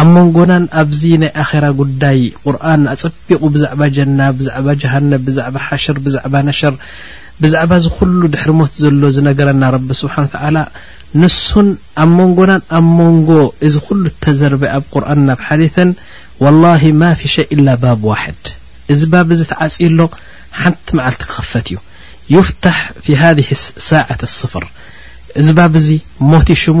[SPEAKER 1] ኣብ መንጎናን ኣብዚ ናይ ኣኼራ ጉዳይ ቁርኣን ኣጸቢቑ ብዛዕባ ጀና ብዛዕባ ጀሃነብ ብዛዕባ ሓሽር ብዛዕባ ነሽር ብዛዕባ እዚ ኩሉ ድሕሪ ሞት ዘሎ ዝነገረና ረቢ ስብሓን ወተዓላ ንሱን ኣብ መንጎናን ኣብ መንጎ እዚ ኩሉ እተዘርበ ኣብ ቁርኣንን ኣብ ሓዲትን ወላሂ ማፊ ሸይ ኢላ ባብ ዋሕድ እዚ ባብ እዚ ተዓጽዩ ኣሎ ሓንቲ መዓልቲ ክኽፈት እዩ ዩፍታሕ ፊ ሃዚህ ሳዓት ስፍር እዚ ባብ እዚ ሞት እዩ ሽሙ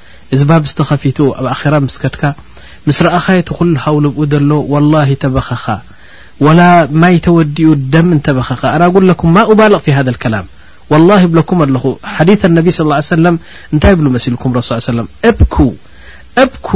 [SPEAKER 1] إز بب ستخفيت آخرة مسكتك مس رأخي تخل هولبق دل والله تبخخ ولا ما يتودኡ دم نتبخخ أناقل لكم ما أبالغ في هذا الكلام والله بلكم ال حديث النبي صلى اه عليه وسلم نتይ بلو مسلكم رس عليه وسلم بك بك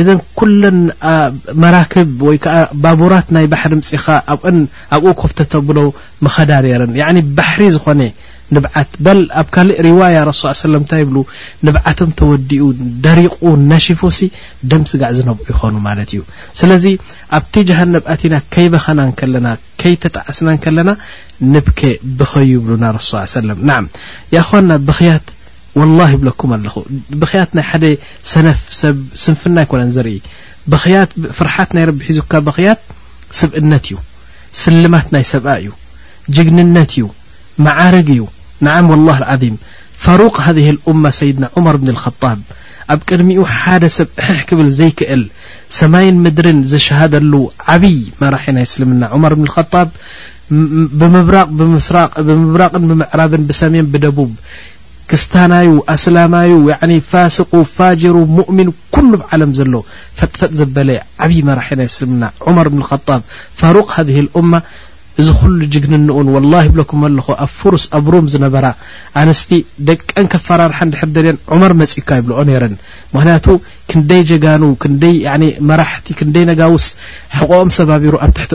[SPEAKER 1] እዘን ኩለን መራክብ ወይ ከዓ ባቡራት ናይ ባሕሪ ምፂኻ ኣብን ኣብኡ ኮፍተተ ብሎ ምኸዳ ነይረን ያኒ ባሕሪ ዝኾነ ንብዓት በል ኣብ ካልእ ሪዋያ ረሱ ሰለም እንታይ ይብሉ ንብዓቶም ተወዲኡ ደሪቑ ነሽፉሲ ደም ስጋዕ ዝነብዑ ይኾኑ ማለት እዩ ስለዚ ኣብቲ ጀሃነብ ኣቲና ከይበኸና ከለና ከይተጣዕስና ከለና ንብከ ብኸዩ ይብሉና ረሱ ሰለም ናዓ ያኾና ብኽያት ወላሂ ይብለኩም ኣለኹ ብኽያት ናይ ሓደ ሰነፍ ሰብ ስንፍና ኣይኮነን ዘርኢ ብኽያት ፍርሓት ናይ ረቢ ሒዙካ ብኽያት ስብእነት እዩ ስልማት ናይ ሰብኣ እዩ ጅግንነት እዩ መዓርግ እዩ ንዓም ወላሂ ዓዚም ፈሩቅ ሃዚህ ልኡማ ሰይድና ዑመር ብን ልኸጣብ ኣብ ቅድሚኡ ሓደ ሰብ እሕሕ ክብል ዘይክእል ሰማይን ምድርን ዝሸሃደሉ ዓብይ መራሒ ናይ እስልምና ዑመር ብን ልኸጣብ ብምብራቕ ብምስራቕ ብምብራቕን ብምዕራብን ብሰሜን ብደቡብ ክስታናዩ ኣስላማዩ ፋስቁ ፋጅሩ ሙእሚን ኩሉ ብ ዓለም ዘሎ ፈጥፈጥ ዘበለ ዓብዪ መራሒ ናይ እስልምና ዑመር ብን ኸጣብ ፋሩቅ ሃዚህ ልእማ እዚ ኩሉ ጅግንንኡን ወላ ይብለኩም ኣለኹ ኣብ ፍሩስ ኣብ ሩም ዝነበራ ኣንስቲ ደቀን ከፈራርሓ ድሕር ደልየን ዑመር መጺካ ይብልኦ ነይረን ምክንያቱ ክንደይ ጀጋኑ ክንደይ መራሕቲ ክንደይ ነጋውስ ሕቆኦም ሰባቢሩ ኣብ ትሕቲ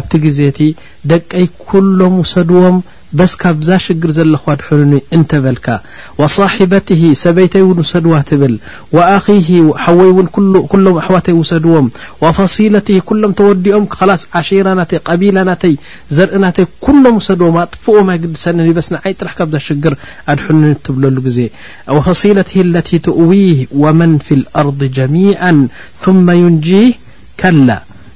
[SPEAKER 1] ኣብቲ ግዜ እቲ ደቀይ ኩሎም ውሰድዎም በስ ካብዛ ሽግር ዘለኹ ኣድሕኑኒ እንተ በልካ ወሳሒበትህ ሰበይተይ ውን ውሰድዋ ትብል ወኣኺህ ሓወይ ውን ኩሎም ኣሕዋተይ ውሰድዎም ወፈሲለትህ ኩሎም ተወዲኦም ኸላስ ዓሺራ ናተይ ቀቢላ ናተይ ዘርኢ ናተይ ኩሎም ውሰድዎም ኣጥፍእዎም ኣይግድሰንን በስ ንዓይ ጥራሕ ካብዛ ሽግር ኣድሕኑኒ እትብለሉ ግዜ ወፈሲለትህ ለቲ ትእዊህ ወመን ፊ ልኣርض ጀሚዓ ثመ ዩንጂህ ከላ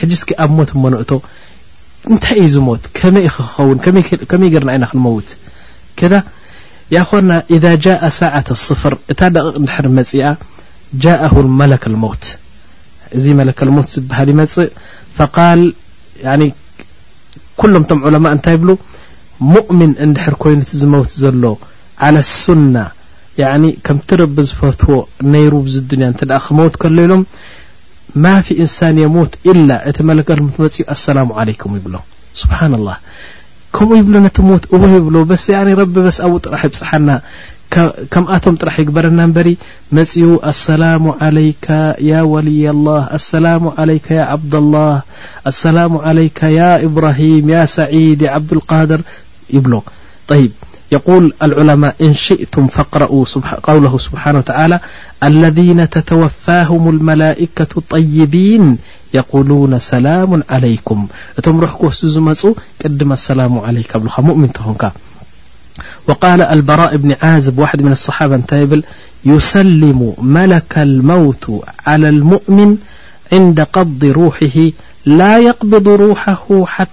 [SPEAKER 1] ሕጂ እስኪ ኣብ ሞት እሞ ንእቶ እንታይ እዩ እዚ ሞት ከመይ ኢኪ ክኸውን ከመይ ገርና ኢና ክንመውት ከዳ ያኾና ኢዛ ጃኣ ሳዓተ ስፍር እታ ደቂቅ እንድሕር መጺኣ ጃኣሁ መለክ ልሞት እዚ መለክ ልሞት ዝበሃል ይመጽእ ፈቃል ኩሎም ቶም ዑለማ እንታይ ይብሉ ሙእምን እንድሕር ኮይኑ እቲ ዝመውት ዘሎ ዓለ ሱና ከምቲ ረቢ ዝፈትዎ ነይሩ ብዚ ዱንያ እንተ ክመውት ከሎ ኢሎም ማፊ እንሳን የሙት ኢላ እቲ መለከል ምት መፅኡ ኣሰላሙ ዓለይኩም ይብሎ ስብሓን ላህ ከምኡ ይብሎ ነቲ ሞት እወ ይብሎ በስ ያኒ ረቢ በስ ኣብኡ ጥራሕ ይብፅሓና ከምኣቶም ጥራሕ ይግበረና እንበሪ መፅኡ ኣሰላሙ ዓለይካ ያ ወልያ ላህ ኣሰላሙ ዓለይካ ያ ዓብደላህ ኣሰላሙ ዓለይካ ያ እብራሂም ያ ሰዒድ ያ ዓብዱልቃድር ይብሎ يقول العلماء إن شئتم فقرأا قوله سبحانه و تعالى الذين تتوفاهم الملائكة الطيبين يقولون سلام عليكم تم روحك وس زمو قدم السلام عليك بل مؤمن تخنك وقال البراء بن عازب واحد من الصحابة نت بل يسلم ملك الموت على المؤمن عند قبض روحه لا يقبض روحه حتى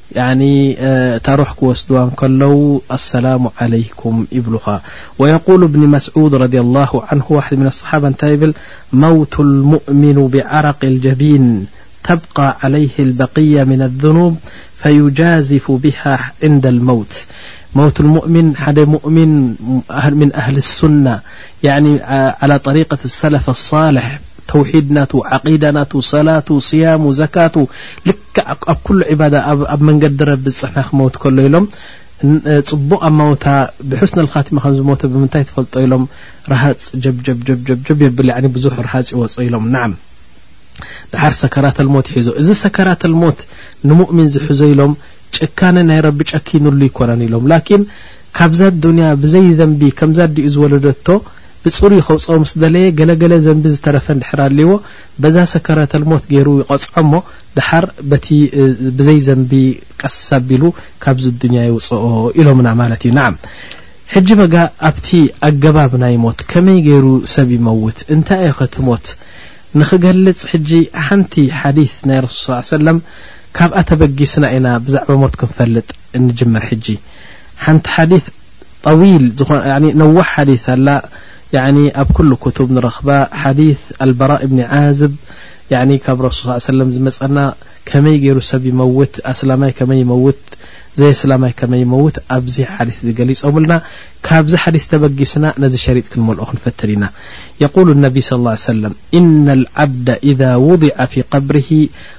[SPEAKER 1] يعني ترحك وسدا كلو السلام عليكم بل ويقول بن مسعود رضي الله عنه واحد من الصحابة نتبل موت المؤمن بعرق الجبين تبقى عليه البقية من الذنوب فيجازف بها عند الموت موت المؤمن ح مؤمن من أهل السنة يني على طريقة السلف الصالح ተውሒድ ናቱ ዓቂዳ ናቱ ሰላቱ ስያሙ ዘካቱ ልክዕ ኣብ ኩሉ ዒባዳ ኣብ መንገዲ ረቢ ዝጽሕና ክመውት ከሎ ኢሎም ጽቡቕ ኣማውታ ብሑስን ኣልኻቲማ ከም ዝሞተ ብምንታይ ትፈልጦ ኢሎም ረሃጽ ጀብጀብጀብጀብጀብ የብል ያኒ ብዙሕ ረሃጽ ይወጾ ኢሎም ናዓም ድሓር ሰከራት ኣልሞት ይሒዞ እዚ ሰከራት ኣልሞት ንሙእሚን ዝሕዞ ኢሎም ጭካነ ናይ ረቢ ጨኪኑሉ ይኮነን ኢሎም ላኪን ካብዛ ዱንያ ብዘይ ዘንቢ ከምዛ ዲኡ ዝወለደቶ ብጽሩይ ከውጽኦ ምስ ደለየ ገለ ገለ ዘንቢ ዝተረፈ እንድሕር ኣልዎ በዛ ሰከረተል ሞት ገይሩ ይቐጽዖ እሞ ደሓር በቲ ብዘይ ዘንቢ ቀስ ኣቢሉ ካብዚ ኣዱንያ የውጽኦ ኢሎምና ማለት እዩ ናዓም ሕጂ በጋ ኣብቲ ኣገባብ ናይ ሞት ከመይ ገይሩ ሰብ ይመውት እንታይ እዩኸ እቲ ሞት ንኽገልጽ ሕጂ ሓንቲ ሓዲት ናይ ረሱል ስ ሰለም ካብኣ ተበጊስና ኢና ብዛዕባ ሞት ክንፈልጥ እንጅምር ሕጂ ሓንቲ ሓዲት ጠዊል ዝኾነ ያኒ ነዋሕ ሓዲስ ኣላ ያኒ ኣብ ኩሉ ኩቱብ ንረኽባ ሓዲስ ኣልበራእ እብኒ ዓዝብ ያኒ ካብ ረሱል ሰለላሁ ሰለም ዝመጸና ከመይ ጌሩ ሰብ ይመውት ኣስላማይ ከመይ ይመውት ዘየስላማይ ከመይ ይመውት ኣብዚ ሓዲስ እዚ ገሊጾምልና ካብዚ ሓዲስ ተበጊስና ነዚ ሸሪጥ ክንመልኦ ክንፈትን ኢና የቁሉ ነቢ ሰለላሁ ሰለም ኢነል ዓብደ ኢዛ ውዲዐ ፊ ቀብሪሂ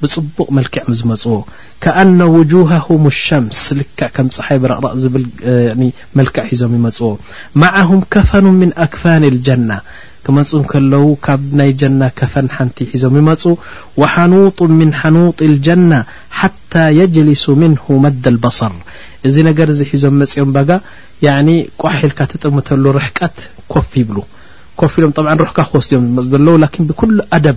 [SPEAKER 1] ብጽቡቕ መልኪዕም ዝመጽዎ ከኣነ ውጁሃሁም ሸምስ ልክዕ ከም ጸሓይ ብረቕረቕ ዝብል መልክዕ ሒዞም ይመጽዎ መዓሁም ከፈኑ ምን ኣክፋኒ ልጀና ክመጹ እንከለዉ ካብ ናይ ጀና ከፈን ሓንቲ ሒዞም ይመጹ ወሓኑጡን ምን ሓኑጢ ልጀና ሓታ የጅሊሱ ምንሁ መደ ልበሰር እዚ ነገር እዚ ሒዞም መጽዮም ባጋ ያኒ ቋሕ ኢልካ ትጥምተሉ ርሕቀት ኮፍ ይብሉ ኮፍ ኢሎም ጠብዓ ሩሕካ ክወስዱ እዮም ዝመጹ ዘለዉ ላኪን ብኩሉ ኣደብ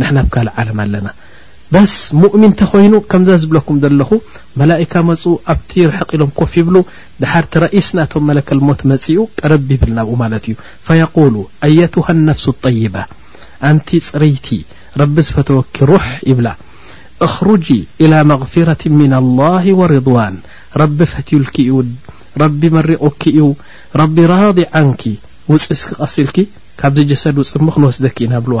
[SPEAKER 1] ንሕና ኣብ ካልእ ዓለም ኣለና በስ ሙእሚን ተኾይኑ ከምዛ ዝብለኩም ዘለኹ መላኢካ መጹ ኣብቲ ርሕቕ ኢሎም ኮፍ ይብሉ ድሓር እቲ ረኢስ ናቶም መለከል ሞት መጺኡ ቀረብ ይብል ናብኡ ማለት እዩ ፈየቁሉ ኣየቱሃ ነፍሱ ጠይባ ኣንቲ ጽርይቲ ረቢ ዝፈተወኪ ሩሕ ይብላ እኽሩጂ ኢላ መግፊረት ምን ኣላህ ወርድዋን ረቢ ፈትዩልኪ እዩ ረቢ መሪቑኪ እዩ ረቢ ራዲ ዓንኪ ውፂ እስኪ ቀሲልኪ ካብዚ ጀሰድ ውፅሞ ክንወስደኪ ኢና ብልዋ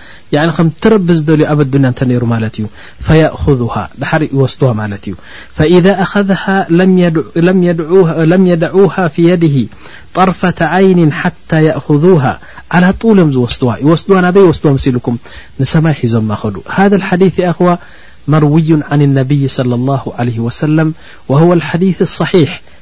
[SPEAKER 1] يعني مترب زدلي اب الدنيا نت نر مت ي فيأخذها حر يوسدها ملت ي فإذا أخذها لم يدعوها في يده طرفة عين حتى يأخذوها على طول م زوستوها يوسدها يوسده مسلكم نسمي حزم م خو هذا الحديث يخو مروي عن النبي صلى الله عليه وسلم وهو الحديث الصحيح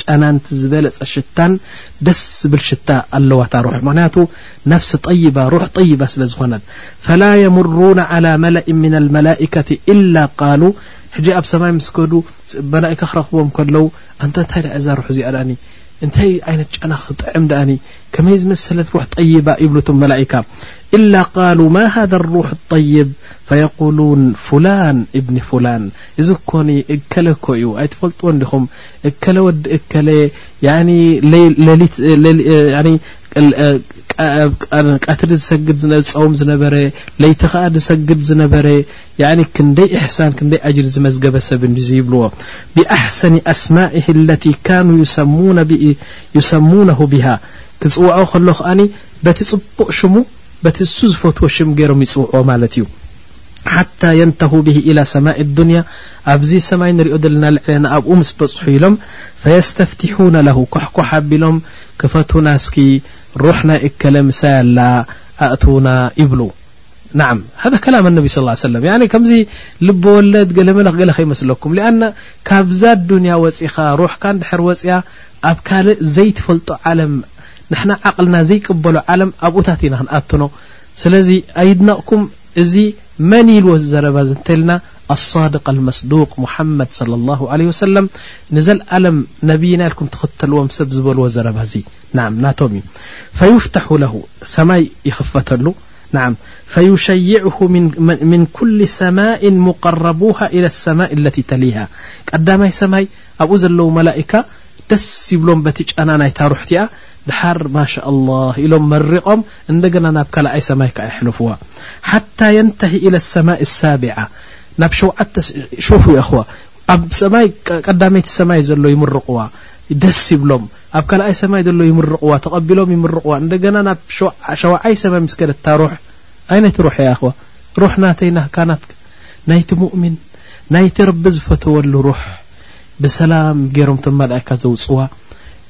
[SPEAKER 1] ጨናንት ዝበለጸ ሽታን ደስ ዝብል ሽታ ኣለዋ እታ ሩሕ ምክንያቱ ነፍሲ ጠይባ ሩሕ ጠይባ ስለ ዝኮነት ፈላ የምሩነ ዓላ መለእን ምን ኣልመላኢከቲ ኢላ ቃሉ ሕጂ ኣብ ሰማይ ምስ ከዱ መላኢካ ክረክቦም ከለው ኣንታ እንታይ ድኣ እዛ ሩሕ እዚኣ ድኣኒ እንታይ ዓይነት ጨና ክጥዕም ድኣኒ ከመይ ዝመሰለት ሩሕ ጠይባ ይብሉ እቶም መላኢካ ኢላ ቃሉ ማ ሃذ ሩሕ ጠይብ ፈየቁሉን ፉላን እብኒ ፉላን እዚ ኮኒ እከለ እኮ እዩ ኣይትፈልጥዎን ዲኹም እከለ ወዲ እከለ ያኒ ለሊት ያኒ ቀትሪ ዝሰግድ ዝጸውም ዝነበረ ለይቲ ከኣ ዝሰግድ ዝነበረ ክንደይ እሕሳን ክንደይ ኣጅር ዝመዝገበ ሰብ እዚ ይብልዎ ብኣሕሰኒ ኣስማኢ ለቲ ካኑ ዩሰሙነሁ ብሃ ክጽውዖ ከሎ ከኣ በቲ ጽቡቕ ሽሙ በቲ እሱ ዝፈትዎ ሽም ገይሮም ይጽውዕዎ ማለት እዩ ሓታ የንተሁ ብሂ ኢላ ሰማኢ ኣዱንያ ኣብዚ ሰማይ ንሪኦ ዘለና ልዕሌና ኣብኡ ምስ በፅሑ ኢሎም ፈየስተፍቲሑነ ለሁ ኳሕኳሕ ኣቢሎም ክፈቱና እስኪ ሩሕ ናይ እከለ ምሳይ ኣላ ኣእትዉና ይብሉ ናዓም ሃዛ ከላም ኣነቢ ስ ላ ሰለም ያኒ ከምዚ ልበወለድ ገለ መለኽ ገለ ከይመስለኩም ሊኣና ካብዛ ኣዱንያ ወፂኻ ሩሕካ እንድሕር ወፅያ ኣብ ካልእ ዘይትፈልጦ ዓለም ንሕና ዓቕልና ዘይቅበሎ ዓለም ኣብኡታት ኢና ክንኣትኖ ስለዚ ኣይድነቅኩም እዚ መን ኢልዎ እዚ ዘረባ እዚ እንተልና ኣሳድቅ ኣልመስዱቅ ሙሓመድ ሰለ ላሁ ዓለይሂ ወሰለም ንዘልኣለም ነብይና ኢልኩም ትኽተልዎም ሰብ ዝበልዎ ዘረባ እዚ ናዓም ናቶም እዩ ፈዩፍተሑ ለሁ ሰማይ ይኽፈተሉ ናዓም ፈዩሸይዕሁ ምን ኩሊ ሰማእን ሙቀረቡሃ ኢለ ኣሰማእ ኣለቲ ተሊሃ ቀዳማይ ሰማይ ኣብኡ ዘለዉ መላኢካ ደስ ይብሎም በቲ ጨና ናይታ ሩሕቲኣ ደሓር ማሻ ኣላህ ኢሎም መሪቆም እንደገና ናብ ካልኣይ ሰማይ ከኣ የሕልፍዋ ሓታ የንተሂ ኢለ ኣሰማኢ ኣሳቢዓ ናብ ሸውዓተ ሹፉ የእኽዋ ኣብ ሰማይ ቀዳመይቲ ሰማይ ዘሎ ይምርቕዋ ደስ ይብሎም ኣብ ካልኣይ ሰማይ ዘሎ ይምርቕዋ ተቐቢሎም ይምርቕዋ እንደገና ናብ ሸውዓይ ሰማይ ምስ ከደት እታ ሩሕ ኣይነቲ ሩሕ እያ እኽዋ ሩሕ ናተይ ናትካ ናትካ ናይቲ ሙእሚን ናይቲ ረቢ ዝፈተወሉ ሩሕ ብሰላም ገይሮም ቶም መላእካ ዘውፅዋ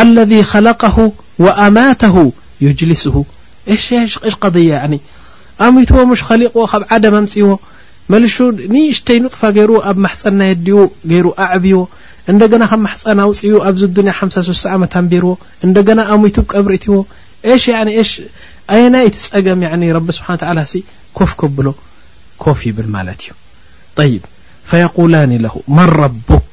[SPEAKER 1] ኣለዚ ከለቀሁ ወኣማተሁ ዩጅሊስሁ እሽ እሽ እሽ ቀድያ ያኒ ኣሚትዎ ምሽ ከሊቅዎ ካብ ዓደም ኣምጺዎ መልሹ ንእሽተይ ኑጥፋ ገይሩ ኣብ ማሕጸን ናይ ኣዲኡ ገይሩ ኣዕብዎ እንደገና ካብ ማሕጸን ኣውጺኡ ኣብዚ ዱንያ ሓምሳ ስሳ ዓመት ኣንቢርዎ እንደገና ኣሚቱ ብ ቀብሪ እትዎ እሽ ያኒ እሽ ኣየናይ እቲ ጸገም ያኒ ረቢ ስብሓን ተዓላ ሲ ኮፍ ከብሎ ኮፍ ይብል ማለት እዩ ጠይብ ፈየቁላኒ ለሁ መን ረቡክ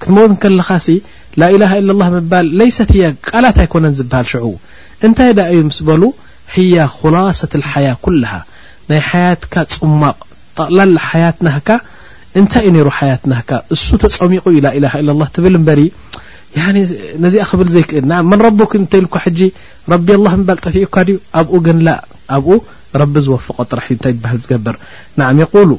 [SPEAKER 1] ክትመውት ከለኻሲ ላኢላሃ ኢለላህ ምባል ለይሰት ህያ ቃላት ኣይኮነን ዝብሃል ሽዑ እንታይ ድኣ እዩ ምስ በሉ ህያ ኹላሰት ልሓያ ኩላሃ ናይ ሓያትካ ጽሟቕ ጠቕላላ ሓያት ናህካ እንታይ እዩ ነይሩ ሓያት ናህካ እሱ ተጸሚቑ እዩ ላኢላሃ ኢለላህ ትብል እምበሪ ነዚኣ ክብል ዘይክእል ን መን ረቡክ እንተኢልኳ ሕጂ ረቢ ኣላህ ምባል ጠፊኡካ ድዩ ኣብኡ ግን ላ ኣብኡ ረቢ ዝወፍቆ ጥራሕ እዩ እንታይ ይበሃል ዝገብር ንዓም የቁሉ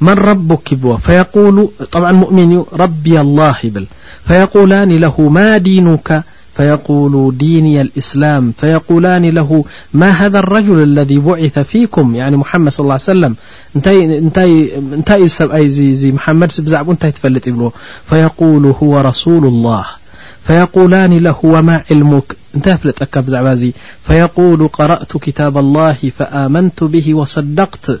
[SPEAKER 1] من ربك فول طع مؤمن رب الله يبل فيقولان له ما ዲينك فيقول ديني الإسلام فيقولان له ما هذا الرجل الذي بعث فيكم محمد صلى ال ه لمت محم عفلبل فيقول هو رسول الله فيقولان له وما علمك نفكع فيقول قرأت كتاب الله فآمنت به وصدقت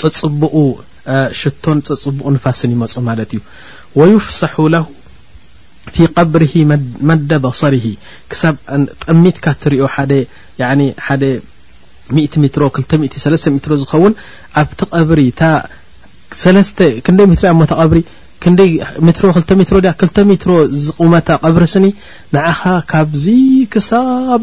[SPEAKER 1] ጸጽቡቑ ሽቶን ጸጽቡቑ ንፋስን ይመጾ ማለት እዩ ወዩፍሰሑ ለሁ ፊ ቀብርሂ መደ በሰሪሂ ክሳብ ጠሚትካ እትሪኦ ሓደ ሓደ ሚእቲ ሚትሮ ክልተ ሚእቲ ሰለስተ ሚትሮ ዝኸውን ኣብቲ ቀብሪ እታ ሰለስተ ክንደይ ሚትሮ እሞ ተቐብሪ ክንደይ ሚትሮ ክልተ ሚትሮ ድያ ክልተ ሚትሮ ዝቑመታ ቀብሪ ስኒ ንዓኻ ካብዚ ክሳብ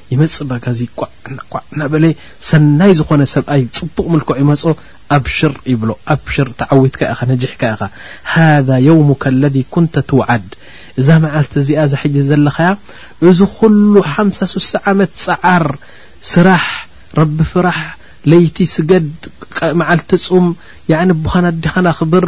[SPEAKER 1] ይመጽእ ባካ እዚ ቋዕናቋዕ ናበለ ሰናይ ዝኾነ ሰብኣይ ጽቡቕ ምልክዑ ይመጾ ኣብሽር ይብሎ ኣብሽር ተዓዊትካ ኢኻ ነጅሕካ ኢኻ ሃذ የውሙካ ለذ ኩንተ ትውዓድ እዛ መዓልቲ እዚኣ እዛ ሕጂ ዘለኻያ እዚ ኩሉ ሓምሳ ስሳ ዓመት ጸዓር ስራሕ ረቢ ፍራሕ ለይቲ ስገድ መዓልቲ ጹም ብዃን ኣዲኻን ኣኽብር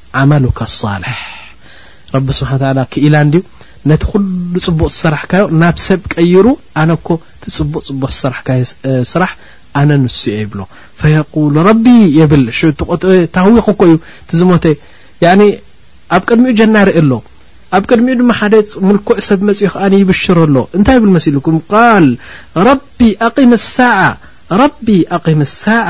[SPEAKER 1] ዓመሉከ ኣሳልሕ ረቢ ስብሓን ታላ ክኢላ እንድዩ ነቲ ኩሉ ፅቡቕ ዝሰራሕካዮ ናብ ሰብ ቀይሩ ኣነ እኮ እቲ ፅቡቕ ፅቡቕ ዝሰራሕካዮ ስራሕ ኣነ ንሱ እየ ይብሎ ፈየቁሉ ረቢ የብል ታህዊኹ እኮ እዩ እቲ ዝሞተ ያኒ ኣብ ቅድሚኡ ጀና ይርኢ ኣሎ ኣብ ቅድሚኡ ድማ ሓደ ምልኩዕ ሰብ መፅኡ ከዓ ይብሽሮ ኣሎ እንታይ ይብል መሲልኩም ቃል ረቢ ኣቂም ሳዓ ረቢ ኣቂም ሳዓ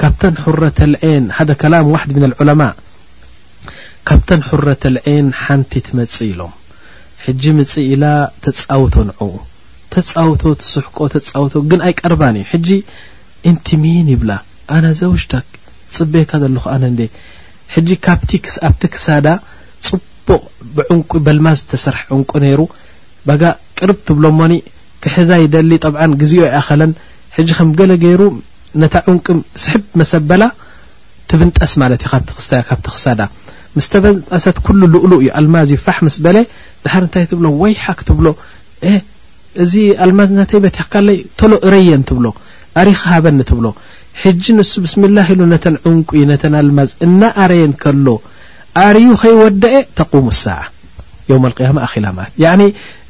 [SPEAKER 1] ካብተን ሑረተል ዔን ሃደ ከላም ዋሕድ ሚነል ዑለማእ ካብተን ሑረተል ዔን ሓንቲ ትመጽእ ኢሎም ሕጂ ምጽእ ኢላ ተጻውቶ ንዕኡ ተጻውቶ ትስሕቆ ተጻውቶ ግን ኣይቀርባን እዩ ሕጂ እንቲ ሚን ይብላ ኣና ዘውጅተክ ጽበየካ ዘለኹ ኣነ እንዴ ሕጂ ካብቲ ኣብቲ ክሳዳ ጽቡቕ ብዕንቁ በልማዝ ዝተሰርሐ ዕንቁ ነይሩ ባጋ ቅርብ ትብሎሞኒ ክሕዛ ይደሊ ጠብዓን ግዚኡ ኣይኣኸለን ሕጂ ከም ገለ ገይሩ ነታ ዑንቂ ስሕብ መሰ ኣበላ ትብንጠስ ማለት እዩ ካብቲ ክሳዳ ምስ ተበንጠሰት ኩሉ ሉኡሉእ እዩ ኣልማዝ እዩ ፋሕ ምስ በለ ድሓር እንታይ ትብሎ ወይሓ ክትብሎ እዚ ኣልማዝ ናተይ በቲኽካለይ ተሎ እረየን ትብሎ ኣሪኻ ሃበኒ ትብሎ ሕጂ ንሱ ብስሚላ ኢሉ ነተን ዑንቁ ነተን ኣልማዝ እና ኣረየን ከሎ ኣርዩ ከይወደአ ተቁሙ ሳዓ ዮም ኣልቅያማ ኣኺላ ማለት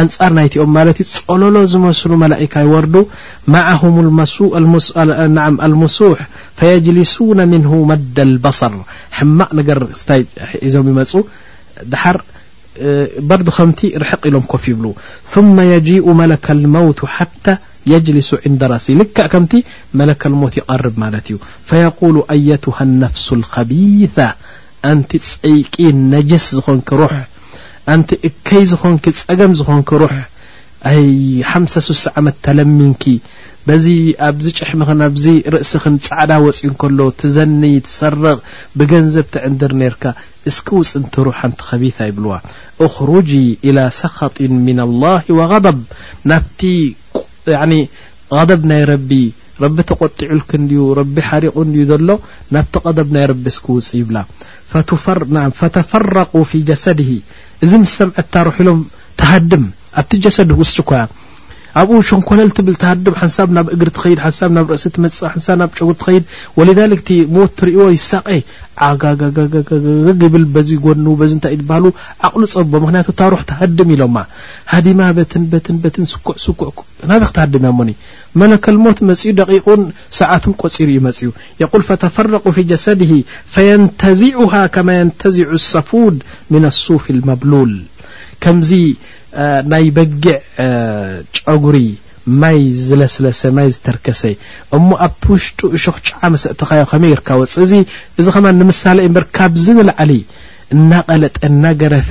[SPEAKER 1] أንጻر ናይኦም ጸለሎ ዝمስل ملئك يورد معهم المسوح فيجلسون منه مد البصر حمق ر ዞም يم در برد ከمت رحق ሎም كፍ يبل ثم يجيء ملك الموت حتى يجلس عند رሲ لك كمت ملك الموت يقرب م እዩ فيقول أيتها النفس الخبيثة ኣንቲ ጸይቂ ነጅስ ዝኾንኪ ሩሕ ኣንቲ እከይ ዝኾንኪ ጸገም ዝኾንኪ ሩሕ ኣይ ሓምሳ ሱሳ ዓመት ተለሚንኪ በዚ ኣብዚ ጭሕምኽን ኣብዚ ርእስኽን ጻዕዳ ወጽዩ እንከሎ ትዘኒ ትሰርቕ ብገንዘብ ትዕንድር ነርካ እስኪ ውጽ እንቲ ሩሕ ኣንቲ ከቢታ ይብልዋ እኽሩጂ ኢላ ሰኸጢን ሚን ኣላህ ወغضብ ናብቲ ያኒ ቐደብ ናይ ረቢ ረቢ ተቖጢዑልኪ እንድዩ ረቢ ሓሪቑ እንድዩ ዘሎ ናብቲ ቐደብ ናይ ረቢ እስኪ ውጺ ይብላ ፈተፈረቁ ፊ ጀሰድሂ እዚ ምስ ሰምዐት ታሩሕ ኢሎም ትሃድም ኣብቲ ጀሰድ ውሽጢ ኮያ ኣብኡ ሸንኮለል ትብል ትሃድም ሓንሳብ ናብ እግሪ ትኸይድ ሓንሳብ ናብ ርእሲ ትመጽእ ሓንሳብ ናብ ጨጉሪ ትኸይድ ወሊዛሊክ እቲ ሞት ትርእዎ ይሳቀ ዓጋጋጋጋጋግ ይብል በዚ ጎኑ በዚ እንታይ እዩ ዝበሃሉ ዓቕሉ ጸቦ ምክንያቱ ታሩሕ ትሃድም ኢሎማ ሃዲማ በትን በትን በትን ስኩዕ ስኩዕ ናበይ ክትሃድም እሞኒ መለከል ሞት መፅኡ ደቂቁን ሰዓቱን ቆፂሩ እዩ መፅኡ የቁል ፈተፈረቁ ፊ ጀሰድሂ ፈየንተዚዑሃ ከማ የንተዚዑ ሰፉድ ምን ሱፍ ልመብሉል ከምዚ ናይ በጊዕ ጨጉሪ ማይ ዝለስለሰ ማይ ዝተርከሰ እሞ ኣብቲ ውሽጡ እሾኽ ጨዓ መሰእተኻዮ ከመይ ይርካ ወፅ እዚ እዚ ከማ ንምሳሌ እበር ካብዚ ንላዕሊ እናቐለጠ እናገረፈ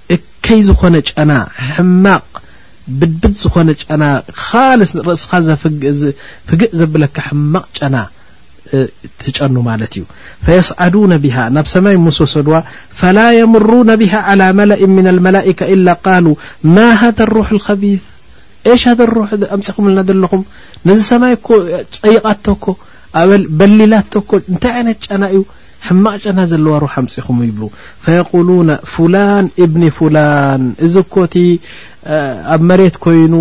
[SPEAKER 1] እከይ ዝኾነ ጨና ሕማቕ ብድብድ ዝኾነ ጨና ኻልስ ንርእስኻ ፍግእ ዘብለካ ሕማቕ ጨና ትጨኑ ማለት እዩ ፈየስዓዱነ ቢሃ ናብ ሰማይ ምስ ወሰድዋ ፈላ የምሩነ ቢሃ ዓላ መላእን ምን ኣልመላኢካ ኢላ ቃሉ ማ ሃذ ሩሕ ልከቢት ኤሽ ሃذ ሩሕ ኣምፂኹምልና ዘለኹም ነዚ ሰማይ እኮ ፀይቓቶ እኮ በሊላቶ እኮ እንታይ ዓይነት ጨና እዩ ሕማቅ ጨና ዘለዋ ሩሕ ኣምጺኹም ይብሉ ፈየቁሉነ ፉላን እብኒ ፉላን እዚ እኮ እቲ ኣብ መሬት ኮይኑ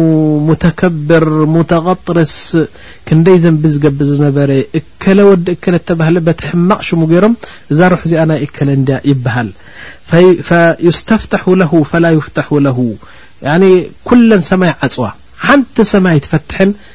[SPEAKER 1] ሙተከብር ሙተቀጥርስ ክንደይ ዘንቢ ዝገብር ዝነበረ እከለ ወዲ እከለ እተባህለ በቲ ሕማቅ ሽሙ ገይሮም እዛ ሩሕ እዚኣ ናይ እከለ እንድያ ይበሃል ፈዩስተፍተሑ ለሁ ፈላ ዩፍተሑ ለሁ ኩለን ሰማይ ዓጽዋ ሓንቲ ሰማይ ኣይትፈትሕን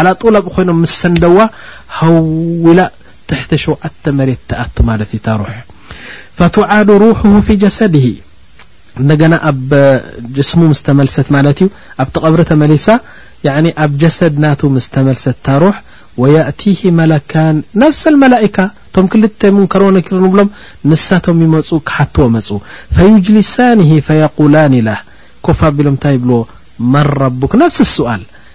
[SPEAKER 1] ዓላጡል ኣብኡ ኮይኖም ምስ ሰንደዋ ሃው ኢላ ትሕቲ ሸውዓተ መሬት ትኣቱ ማለት እዩ እታ ሩሕ ፈቱዓዱ ሩሑሁ ፊ ጀሰድሂ እንደገና ኣብ ጅስሙ ምስ ተመልሰት ማለት እዩ ኣብቲ ቀብሪ ተመሊሳ ያኒ ኣብ ጀሰድ ናቱ ምስ ተመልሰት እታ ሩሕ ወየእቲሂ መለካን ነፍሰ መላኢካ እቶም ክልተ ሙንከሮ ነኪሩ ንብሎም ንሳቶም ይመፁ ክሓትዎ መፁ ፈዩጅሊሳንሂ ፈየቁላን ኢላ ኮፍ ኣቢሎም እንታይ ይብልዎ መን ረቡክ ነፍሲ ሱኣል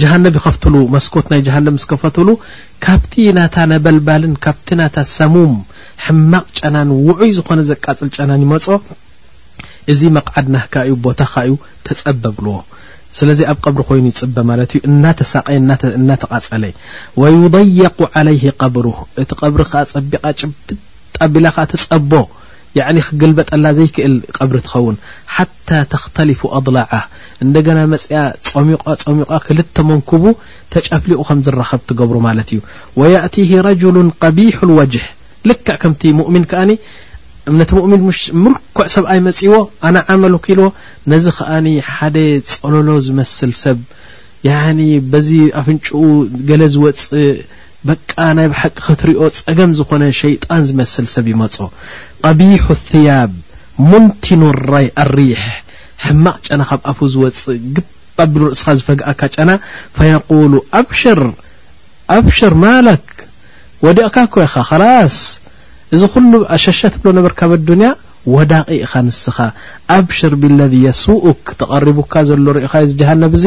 [SPEAKER 1] ጀሃነብ ይኸፍትሉ መስኮት ናይ ጀሃነብ ምስ ከፈትሉ ካብቲ ናታ ነበልባልን ካብቲ ናታ ሰሙም ሕማቕ ጨናን ውዑይ ዝኾነ ዘቃፅል ጨናን ይመፆ እዚ መቕዓድ ናህካ እዩ ቦታኻ እዩ ተፀበብልዎ ስለዚ ኣብ ቀብሪ ኮይኑ ይፅበ ማለት እዩ እናተሳቀ እናተቓፀለ ወዩضየቁ ዓለይህ ቀብሩ እቲ ቀብሪ ከዓ ፀቢቓ ጭብጣቢላ ከዓ ትፀቦ ያዕኒ ክግልበጠላ ዘይክእል ቐብሪ ትኸውን ሓታ ተኽተሊፉ ኣድላዓ እንደገና መጺኣ ጾሚቛ ጾሚቛ ክልተ መንኩቡ ተጨፍሊቑ ከም ዝራኸብ ትገብሮ ማለት እዩ ወያእቲሂ ረጁሉ ቐቢሑ ልወጅህ ልክዕ ከምቲ ሙእሚን ከኣ እምነት ሙእሚን ምሽ ምልኩዕ ሰብኣይ መጺዎ ኣነ ዓመሉ ክኢልዎ ነዚ ከኣ ሓደ ጸሎሎ ዝመስል ሰብ ያኒ በዚ ኣፍንጭኡ ገለ ዝወጽእ በቃ ናይ ብሓቂ ክትሪኦ ጸገም ዝኾነ ሸይጣን ዝመስል ሰብ ይመጾ ቀቢሑ ثያብ ሙንቲኑ ኣሪሕ ሕማቕ ጨና ካብ ኣፉ ዝወጽእ ግብ ኣቢሉ ርእስኻ ዝፈግኣካ ጨና ፈየቁሉ ኣብሽር ኣብሽር ማለክ ወዲቕካ እኮ ኢኻ ከላስ እዚ ኩሉ ኣሸሸ ትብሎ ነበርካ በዱንያ ወዳቂ ኢኻ ንስኻ ኣብሽር ብለذ የሱኡክ ተቐሪቡካ ዘሎ ርኢኻዮ ዝጀሃነብ እዚ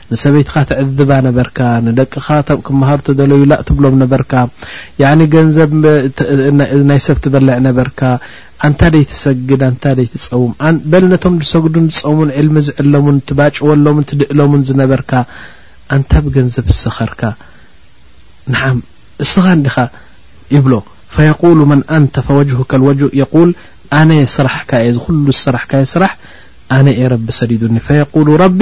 [SPEAKER 1] ንሰበይትኻ ትዕዝባ ነበርካ ንደቅኻ ክመሃሩ ተደለዩ ላእ ትብሎም ነበርካ ያኒ ገንዘብ ናይ ሰብ ትበልዕ ነበርካ ኣንታ ደይ ትሰግድ ኣንታ ደይ ትጸውም በል ነቶም ዝሰግዱን ዝጸውሙን ዕልሚ ዝዕለሙን ትባጭወሎምን ትድእሎምን ዝነበርካ ኣንታ ብገንዘብ ዝሰኸርካ ንዓም እስኻ እንዲኻ ይብሎ ፈየቁሉ መን ኣንተ ፈወጅሁ ከልወጅ የቁል ኣነ ስራሕካ እየ ዝኩሉ ዝስራሕካየ ስራሕ ኣነ እየ ረቢ ሰዲዱኒ ፈየቁሉ ረቢ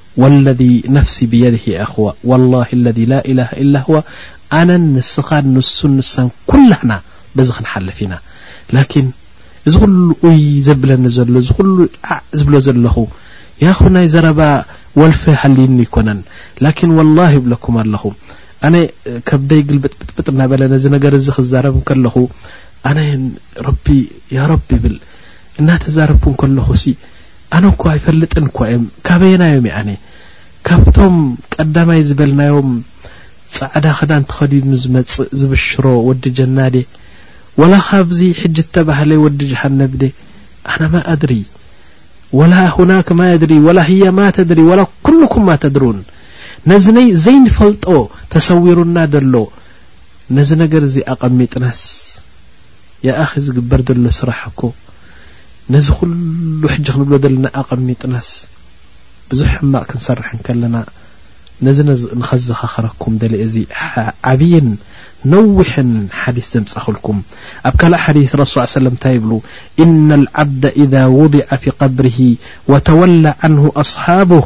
[SPEAKER 1] ወለዚ ነፍሲ ብየድህ የእኽዋ ወላሂ ለዚ ላኢላሃ ኢላ ሁዋ ኣነን ንስኻን ንሱን ንሳን ኩላህና በዚ ክንሓልፍ ኢና ላኪን እዚ ኩሉ ኡይ ዘብለኒ ዘሎ እዚ ኩሉ ዓዕ ዝብሎ ዘለኹ ያኹ ናይ ዘረባ ወልፊ ሃልዩኒ ኣይኮነን ላኪን ወላሂ እብለኩም ኣለኹ ኣነ ከብደይ ግልብጥብጥብጥ እናበለ ነዚ ነገር እዚ ክዛረብ እንከለኹ ኣነ ረቢ ያረቢ ይብል እናተዛረብኩ እንከለኹሲ ኣነ እኮ ኣይፈልጥን እኳ እዮም ካበየናይ እዮም ያኣኒ ካብቶም ቀዳማይ ዝበልናዮም ጻዕዳ ክዳን ተኸዲኑ ዝመጽእ ዝብሽሮ ወዲ ጀና ዴ ወላ ካብዚ ሕጂ እተባህለ ወዲ ጀሃነብ ዴ ኣነ ማ ኣድሪ ወላ ሁናክ ማ የድሪ ወላ ህያ ማ ተድሪ ወላ ኩሉኩም ማ ተድሩን ነዚ ነይ ዘይንፈልጦ ተሰዊሩና ዘሎ ነዚ ነገር እዚ ኣቐሚጥናስ ያኣኺ ዝግበር ዘሎ ስራሕ እኮ ነዚ ኩሉ ሕጂ ክንብሎ ዘለና ኣቐሚጥናስ ብዙሕ ሕማቕ ክንሰርሕ እንከለና ነዚ ንኸዘኻኽረኩም ደልየ እዚ ዓብይን ነዊሕን ሓዲስ ዘምጻኹልኩም ኣብ ካልእ ሓዲስ ረሱ ሰለም እንታይ ይብሉ ኢነ ልዓብደ ኢዛ ውዲዐ ፊ ቀብርሂ ወተወላ ዓንሁ ኣስሓቡህ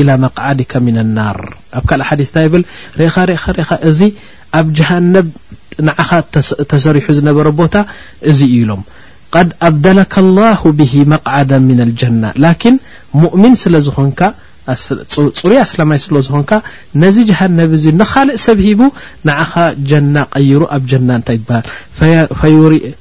[SPEAKER 1] ኢላ መቅዓዲካ ሚነ ናር ኣብ ካልእ ሓዲስ እንታይ ይብል ርኢኻ ርኢኻ ርኢኻ እዚ ኣብ ጀሃነብ ንዓኻ ተሰሪሑ ዝነበረ ቦታ እዚ እዩ ኢሎም ቐድ ኣብደለካ ላሁ ብሂ መቅዓዳ ሚነ ልጀና ላኪን ሙእሚን ስለ ዝኾንካ ፅሩይ ኣስላማይ ስለ ዝኾንካ ነዚ ጀሃነብ እዚ ንኻልእ ሰብ ሂቡ ንዓኻ ጀና ቀይሩ ኣብ ጀና እንታይ ይበሃል ፈዩሪ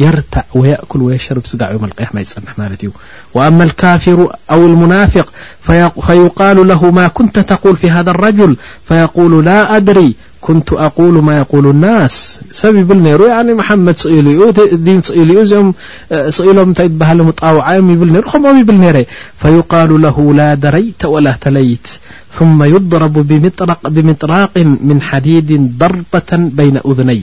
[SPEAKER 1] يرتع ويأكل ويشرب صجع يم القيام ينح ملت ي وأما الكافر أو المنافق فيقال له ما كنت تقول في هذا الرجل فيقول لا أدري كنت أقول ما يقول الناس سብ يبل نر يعن محمد صل دين صل زኦم صኢلم تل موعم يبل نر مم يبل نر فيقال له لا دريت ولا تليت ثم يضرب بمطراق من حديد ضربة بين اذني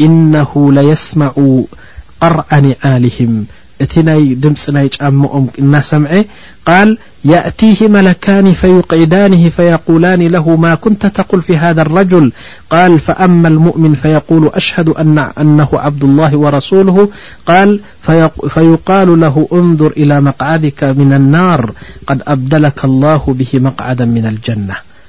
[SPEAKER 1] إنه ليسمع قرع نعالهم ت ني ድم ي جمم نسمع ل يأتيه ملكان فيقعدانه فيقولان له ما كنت تقل في هذا الرجل قال فأما المؤمن فيقول أشهد أنه عبد الله ورسوله قال فيقال له انظر إلى مقعدك من النار قد أبدلك الله به مقعدا من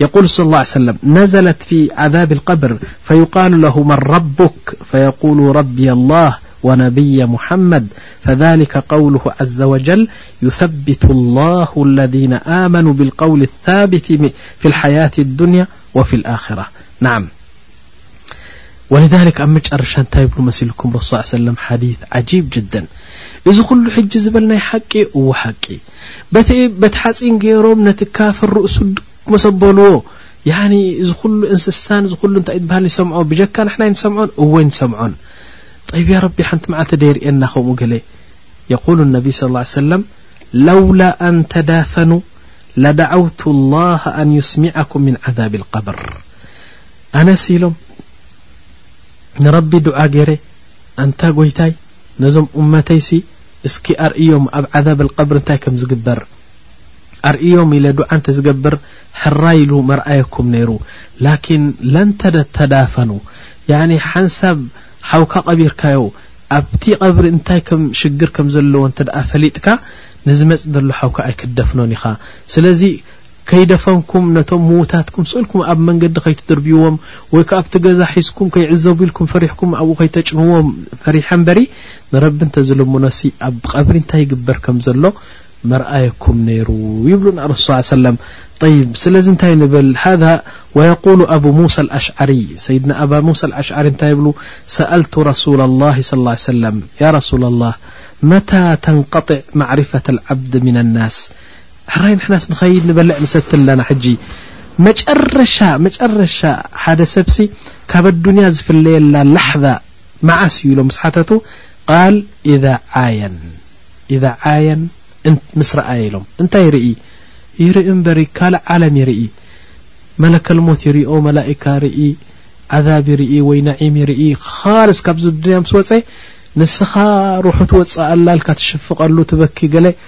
[SPEAKER 1] يقول صى الل عيه وسلم نزلت في عذاب القبر فيقال له من ربك فيقول ربي الله ونبي محمد فذلك قوله عز وجل يثبت الله الذين آمنوا بالقول الثاب في الحياة الدني وفي الخرة نع ወልዛሊክ ኣብ መጨረሻ እንታይ ይብሉ መሲልኩም ረሱ ስ ሰለም ሓዲት ዓጂብ ጅደን እዚ ኩሉ ሕጂ ዝበል ናይ ሓቂ እዎ ሓቂ በቲ በቲ ሓፂን ገይሮም ነቲ ካፍር ርእሱ መሰበልዎ ያኒ እዚ ኩሉ እንስሳን እዚ ኩሉ እንታይ ትበሃል ይሰምዖ ብጀካ ንሕና ይንሰምዖን እወ ይንሰምዖን ጠይብ ያ ረቢ ሓንቲ መዓልቲ ደይርእየና ከምኡ ገለ የቁሉ ነቢ ስ ላ ሰለም ለውላ ኣንተዳፈኑ ለደዓውቱ ላሃ ኣን ዩስሚዓኩም ምን ዓዛብ ልቀብር ኣነስ ኢሎም ንረቢ ዱዓ ገይረ ኣንታ ጎይታይ ነዞም ኡመተይሲ እስኪ ኣርእዮም ኣብ ዓዛብ ልቀብሪ እንታይ ከም ዝግበር ኣርእዮም ኢለ ዱዓ እንተ ዝገብር ሕራይ ኢሉ መርኣየኩም ነይሩ ላኪን ለንተ ተዳፈኑ ያኒ ሓንሳብ ሓውካ ቀቢርካዮ ኣብቲ ቀብሪ እንታይ ከም ሽግር ከም ዘለዎ እንተ ፈሊጥካ ንዝመፅ ዘሎ ሓውካ ኣይክደፍኖን ኢኻ ስለዚ ከይደፈንኩም ነቶም ምዉታትኩም ስእልኩም ኣብ መንገዲ ከይትድርብይዎም ወይ ከኣ ኣብቲ ገዛ ሒዝኩም ከይዕዘቡ ኢልኩም ፈሪሕኩም ኣብኡ ከይተጭንዎም ፈሪሐ እምበሪ ንረቢ እንተ ዝልምኖሲ ኣብ ቐብሪ እንታይ ይግበር ከም ዘሎ መርኣየኩም ነይሩ ይብሉና ረሱል ሰለላሁ ዓለይሂ ወሰለም ጠይብ ስለዚ እንታይ ንብል ሃዛ ወየቁሉ ኣቡ ሙሳ ኣልኣሽዓሪይ ሰይድና ኣባ ሙሳ ኣልኣሽዓሪ እንታይ ይብሉ ሰኣልቱ ረሱለላሂ ሰለላሁ ዓለይሂ ወሰለም ያ ረሱለላህ መታ ተንቀጥዕ ማዕሪፈተል ዓብድ ሚነናስ ሕራይ ንሕናስ ንኸይድ ንበልዕ ንሰቲ ኣለና ሕጂ መጨረሻ መጨረሻ ሓደ ሰብሲ ካብ ኣዱንያ ዝፍለየላ ላሕዛ መዓስ እዩ ኢሎም ምስ ሓተቱ ቃል ኢዛ ዓየን ኢዛ ዓየን ምስ ረኣየ ኢሎም እንታይ ይርኢ ይርኢ እምበሪ ካልእ ዓለም ይርኢ መለከል ሞት ይሪኦ መላእካ ይርኢ ዓዛብ ይርኢ ወይ ነዒም ይርኢ ካልስ ካብዚ ዱንያ ምስ ወፀ ንስኻ ሩሑ ትወፅእ ኣላልካ ትሽፍቐሉ ትበኪ ገለ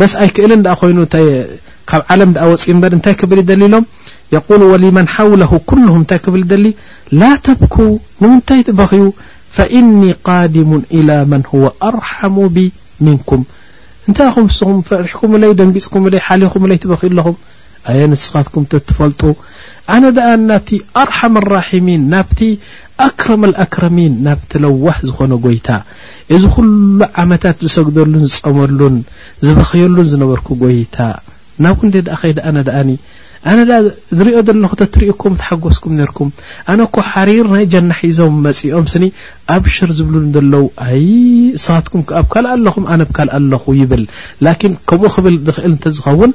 [SPEAKER 1] በስ ኣይክእልን ድኣ ኮይኑ ካብ ዓለም ድኣ ወጽዩ እምበር እንታይ ክብል ይደሊ ኢሎም የቁሉ ወሊመን ሓውለሁ ኩሉሁም እንታይ ክብል ይደሊ ላ ተብኩ ንምንታይ ትበኽዩ ፈኢኒ ቃዲሙን ኢላ መን ሁወ ኣርሓሙ ብ ሚንኩም እንታይ ኹም ንስኹም ፈሪሕኩምለይ ደንጊጽኩምለይ ሓሊኹምለይ ትበኽዩ ኣለኹም ኣየ ንስኻትኩም ተትፈልጡ ኣነ ደኣ ናቲ ኣርሓም ኣራሒሚን ናብቲ ኣክረም ኣልኣክረሚን ናብቲ ለዋህ ዝኾነ ጎይታ እዚ ኩሉ ዓመታት ዝሰግደሉን ዝጸመሉን ዝበኽየሉን ዝነበርኩ ጎይታ ናብኡ እንደ ደኣ ከይደ ኣነ ደኣኒ ኣነ ደኣ ዝሪኦ ዘለኹ ተትሪኡኩም ተሓጎስኩም ነርኩም ኣነ እኮ ሓሪር ናይ ጀና ሒዞም መጺኦም ስኒ ኣብሽር ዝብሉን ዘለዉ ኣይ እሳትኩም ኣብ ካልእ ኣለኹም ኣነ ብ ካልእ ኣለኹ ይብል ላኪን ከምኡ ክብል ዝኽእል እንተዝኸውን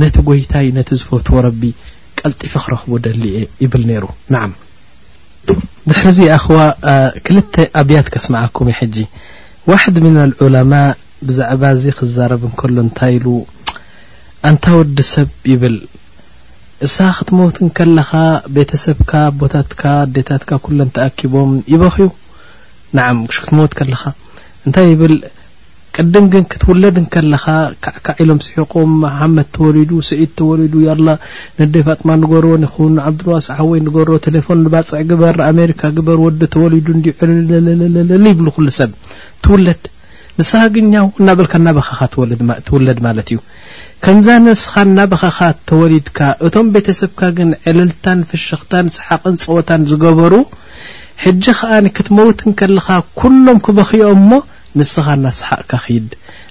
[SPEAKER 1] ነቲ ጐይታይ ነቲ ዝፈትዎ ረቢ ቀልጢፈ ክረኽቦ ደሊ እየ ይብል ነይሩ ናዓም ድሕሪ እዚ ኣኽዋ ክልተ ኣብያት ከስምዓኩም እየ ሕጂ ዋሕድ ምን ኣልዑለማ ብዛዕባ እዚ ክዛረብ እንከሎ እንታይ ኢሉ ኣንታ ወዲ ሰብ ይብል እሳ ክትመውት እንከለኻ ቤተሰብካ ኣቦታትካ ኣዴታትካ ኩሎም ተኣኪቦም ይበኽዩ ንዓም ክትመውት ከለኻ እንታይ ይብል ቅድም ግን ክትውለድ እንከለኻ ካዕካዕ ኢሎም ስሒቆም መሓመድ ተወሊዱ ስዒድ ተወሊዱ ያላ ነደይ ፋጥማ ንገርዎ ንክውን ንዓብዱልዋስዕ ሓወይ ንገሮ ተሌፎን ንባጽዕ ግበር ንኣሜሪካ ግበር ወዲ ተወሊዱ እንድዩ ዕልልልልልልልል ይብሉ ኩሉ ሰብ ትውለድ ንስኻ ግን ኛው እናበልካ እናበኸኻ ትውለድ ማለት እዩ ከምዛ ንስኻ እናበኸኻ ተወሊድካ እቶም ቤተሰብካ ግን ዕልልታን ፍሽኽታን ሰሓቕን ጸወታን ዝገበሩ ሕጂ ከኣ ክትመውት እንከለኻ ኩሎም ክበኽዩኦም እሞ ንስኻ እናሰሓቕካ ኺድ፣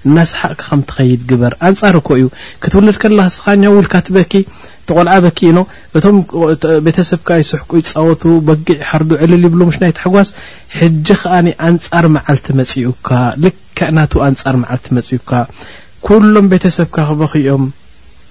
[SPEAKER 1] እናሰሓቕካ ኸም ትኸይድ ግበር። ኣንጻር እኮ እዩ፣ ክትውለድ ከለኻ እስኻ ኛው ኢልካ ትበኪ፣ እቲ ቆልዓ በኪ ኢኖ፣ እቶም ቤተ ሰብካ ይስሕቁ ይጻወቱ፣ በጊዕ ይሓርዱ ዕልል ይብሉ ምሽ ናይ ታሕጓስ፣ ሕጂ ኸኣ ኣንጻር መዓልቲ መጺኡካ፣ ልክዕ ናቱ ኣንጻር መዓልቲ መጺኡካ፣ ኩሎም ቤተ ሰብካ ክበኽዩ እዮም።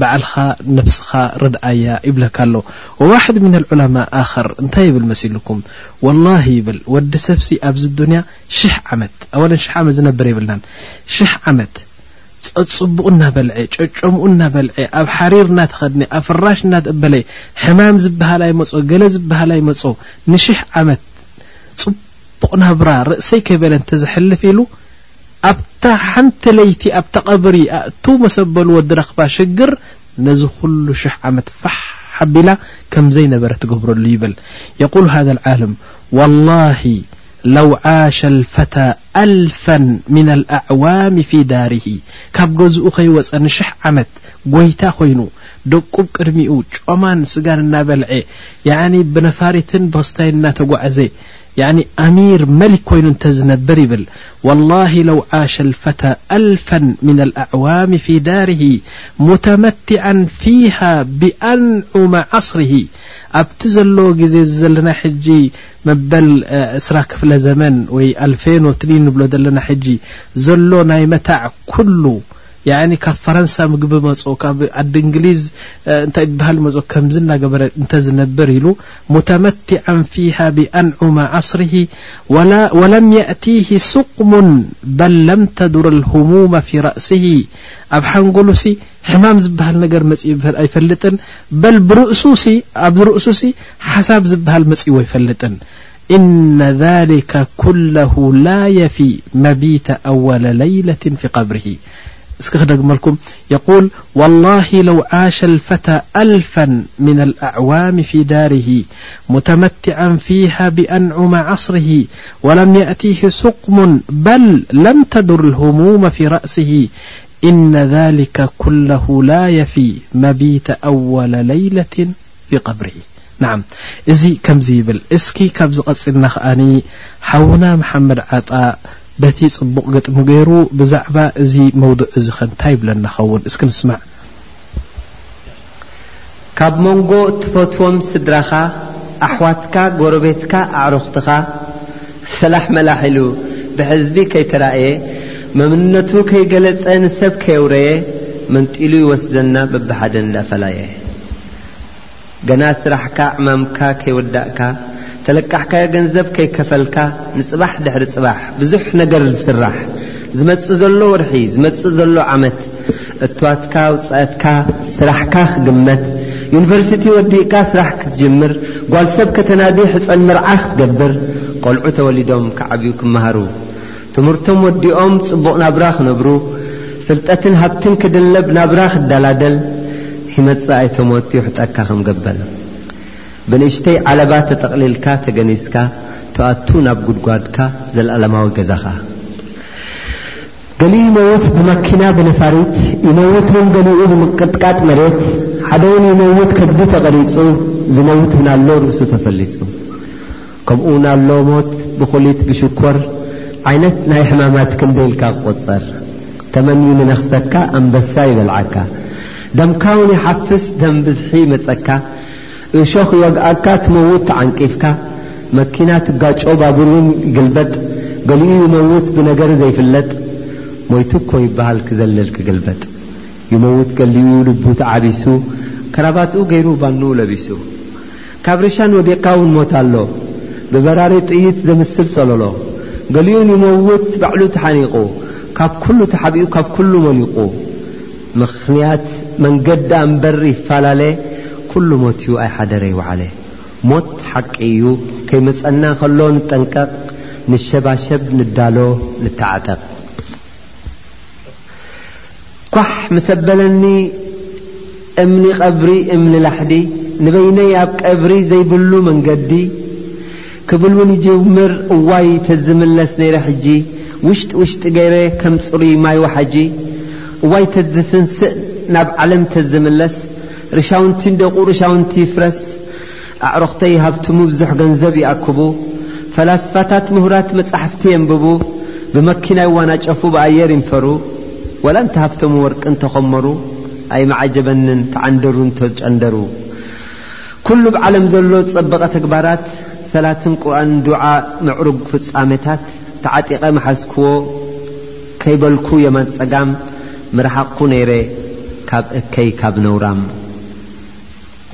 [SPEAKER 1] ባዕልኻ ነብስኻ ርድኣያ ይብለካ ኣሎ ወዋሕድ ምን ኣልዑለማእ ኣኸር እንታይ ይብል መሲልኩም ወላሂ ይብል ወዲ ሰብሲ ኣብዚ ዱንያ ሽሕ ዓመት ኣወለን ሽሕ ዓመት ዝነብር የብልናን ሽሕ ዓመት ጸጽቡቑ እናበልዐ ጨጨሙኡ እናበልዐ ኣብ ሓሪር እናተኸድነ ኣብ ፍራሽ እናተእበለ ሕማም ዝበሃል ኣይመጾ ገለ ዝበሃል ኣይመጾ ንሽሕ ዓመት ጽቡቕ ናብራ ርእሰይ ከይበለ እንተዘሕልፍ ኢሉ ኣብታ ሓንቲ ለይቲ ኣብታ ቀብሪ ኣእትው መሰበሉ ወዲ ረኽባ ሽግር ነዚ ኩሉ ሽሕ ዓመት ፋሕ ኣቢላ ከምዘይ ነበረ ትገብረሉ ይብል የቁሉ ሃዛ ኣልዓልም ዋላሂ ለው ዓሸ ኣልፈታ ኣልፋ ምን ኣልኣዕዋሚ ፊ ዳሪሂ ካብ ገዝኡ ከይወፀ ንሽሕ ዓመት ጎይታ ኮይኑ ደቁ ብ ቅድሚኡ ጮማን ስጋን እናበልዐ ያኒ ብነፋሪትን ብክስታይን እናተጓዕዘ يعني أمير ملك كين ت زنبر يبل والله لو عاش الفتى ألفا من الأعوام في داره متمتعا فيها بأنعم عصره ኣبت زل ز زلنا حج مبل سرى كفل زمن وي ت نبل لنا حج زل ني متع كل ያኣኒ ካብ ፈረንሳ ምግቢ መጾ ካብ ዓዲ እንግሊዝ እንታይ ይብሃል መጾ ከምዚ እናገበረ እንተ ዝነብር ኢሉ ሙተመቲዓን ፊሃ ብኣንዑማ ዓስሪሂ ወለም የእቲሂ ሱቅሙን በል ለም ተዱር ልሁሙመ ፊ ራእሲሂ ኣብ ሓንጎሉሲ ሕማም ዝበሃል ነገር መጺኡ ኣይፈልጥን በል ብርእሱሲ ኣብዚ ርእሱሲ ሓሳብ ዝበሃል መጺዎ ኣይፈልጥን إن ذلك كله ላا يፊي መቢيت أول ليለة ف قብርه اسك خدجملكم يقول والله لو عاش الفتى ألفا من الأعوام في داره متمتعا فيها بأنعم عصره ولم يأتيه سقم بل لم تدر الهموم في رأسه إن ذلك كله لا يفي مبيت أول ليلة ይቀብሪ ናዓ እዚ ከምዚ ይብል እስኪ ካብዚ ቀጽልና ከኣ ሓውና መሓመድ ዓጣ በቲ ጽቡቅ ግጥሚ ገይሩ ብዛዕባ እዚ መውድዕ እዚ ከ እንታይ ይብለና ኸውን እስኪ ንስማዕ።
[SPEAKER 2] ካብ ሞንጎ ትፈትዎም ስድራኻ ኣሕዋትካ ጎረቤትካ ኣዕሩኽትኻ። ሰላሕ መላሕ ኢሉ ብሕዝቢ ከይተራእየ መምንነቱ ከይገለጸ ንሰብ ከየውረየ መንጢሉ ይወስደና በብሓደ እንዳፈላየ ገና ስራሕካ ዕማምካ ከይወዳእካ ተለቃሕካዮ ገንዘብ ከይከፈልካ ንጽባሕ ድሕሪ ጽባሕ ብዙሕ ነገር ዝስራሕ ዝመጽእ ዘሎ ወርሒ ዝመጽእ ዘሎ ዓመት እቶዋትካ ኣውጻእትካ ስራሕካ ክግመት፣ ዩኒቨርሲቲ ወዲእካ ስራሕ ክትጅምር፣ ጓል ሰብ ከተናዲ ሕጸን መርዓ ክትገብር፣ ቆልዑ ተወሊዶም ክዓብዩ ክመሃሩ፣ ትምህርቶም ወዲኦም ጽቡቕ ናብራ ክነብሩ፣ ፍልጠትን ሃብትን ክድለብ ናብራ ክደላደል ይመጽእ ኣይተሞት ይውሕጠካ ከም ገበል ብንእሽተይ ዓለባ ተጠቕሊልካ ተገኒዝካ ትኣቱ ናብ ጉድጓድካ ዘልኣለማዊ ገዛኻ። ገሊኡ ይመውት ብማኪና ብነፋሪት ይመውት ውን ገሊኡ ብምቅጥቃጥ መሬት ሓደ ውን ይመውት ከብዱ ተቀሪጹ ዝመውት ውን ኣሎ ርእሱ ተፈሊጹ ከምኡ ውን ኣሎ ሞት ብኩሊት ብሽኮር ዓይነት ናይ ሕማማት ክንደይ ኢልካ ክቁጸር ተመን ይምነኽሰካ ኣንበሳ ይበልዓካ ደምካ ውን ይሓፍስ ደም ብዝሒ ይመጸካ እሾኽ ይወግኣካ ትመውት ተዓንቂፍካ መኪና ትጋጮ ባቡርውን ይግልበጥ ገሊኡ ይመውት ብነገሪ ዘይፍለጥ ሞይቱ እኮ ይበሃል ክዘልል ክግልበጥ ይመውት ገሊኡ ልቡ ተዓቢሱ ከራባትኡ ገይሩ ባንኡ ለቢሱ ካብ ርሻን ወዲቕካ ውን ሞት ኣሎ ብበራሪ ጥይት ዘምስል ጸሎሎ ገሊኡን ይመውት ባዕሉ ተሓኒቑ ካብ ኩሉ ተሓቢኡ ካብ ኩሉ ሞሊቑ ምኽንያት መንገዳ እምበር ይፋላለ ኩሉ ሞትዩ ኣይሓደረ ይውዓለ ሞት ሓቂ እዩ ከይመጸና ከሎ ንጠንቀቅ ንሸባሸብ ንዳሎ ንታዓጠቅ ኳሕ ምሰበለኒ እምኒ ቀብሪ እምኒ ላሕዲ ንበይነይ ኣብ ቀብሪ ዘይብሉ መንገዲ ክብል ውን ይጅምር እዋይ ተዝምለስ ነይረ ሕጂ ውሽጢ ውሽጢ ገይረ ከም ፅሩይ ማይ ወሓጂ እዋይ ተዝትንስእ ናብ ዓለም ተዝምለስ ርሻውንቲ ንደቁ ርሻውንቲ ይፍረስ ኣዕሩኽተይ ሃብትሙ ብዙሕ ገንዘብ ይኣክቡ ፈላስፋታት ምሁራት መፃሕፍቲ የንብቡ ብመኪና ይዋናጨፉ ብኣየር ይንፈሩ ወላ እንተሃፍተሙ ወርቂ እንተኾመሩ ኣይምዓጀበንን ተዓንደሩ እንተጨንደሩ ኩሉ ኣብ ዓለም ዘሎ ዝጸበቐ ተግባራት ሰላትን ቁርኣንን ዱዓ ምዕሩግ ፍጻሜታት ተዓጢቐ ምሓዝክዎ ከይበልኩ የማን ጸጋም ምረሓቕኩ ነይረ ካብ እከይ ካብ ነውራም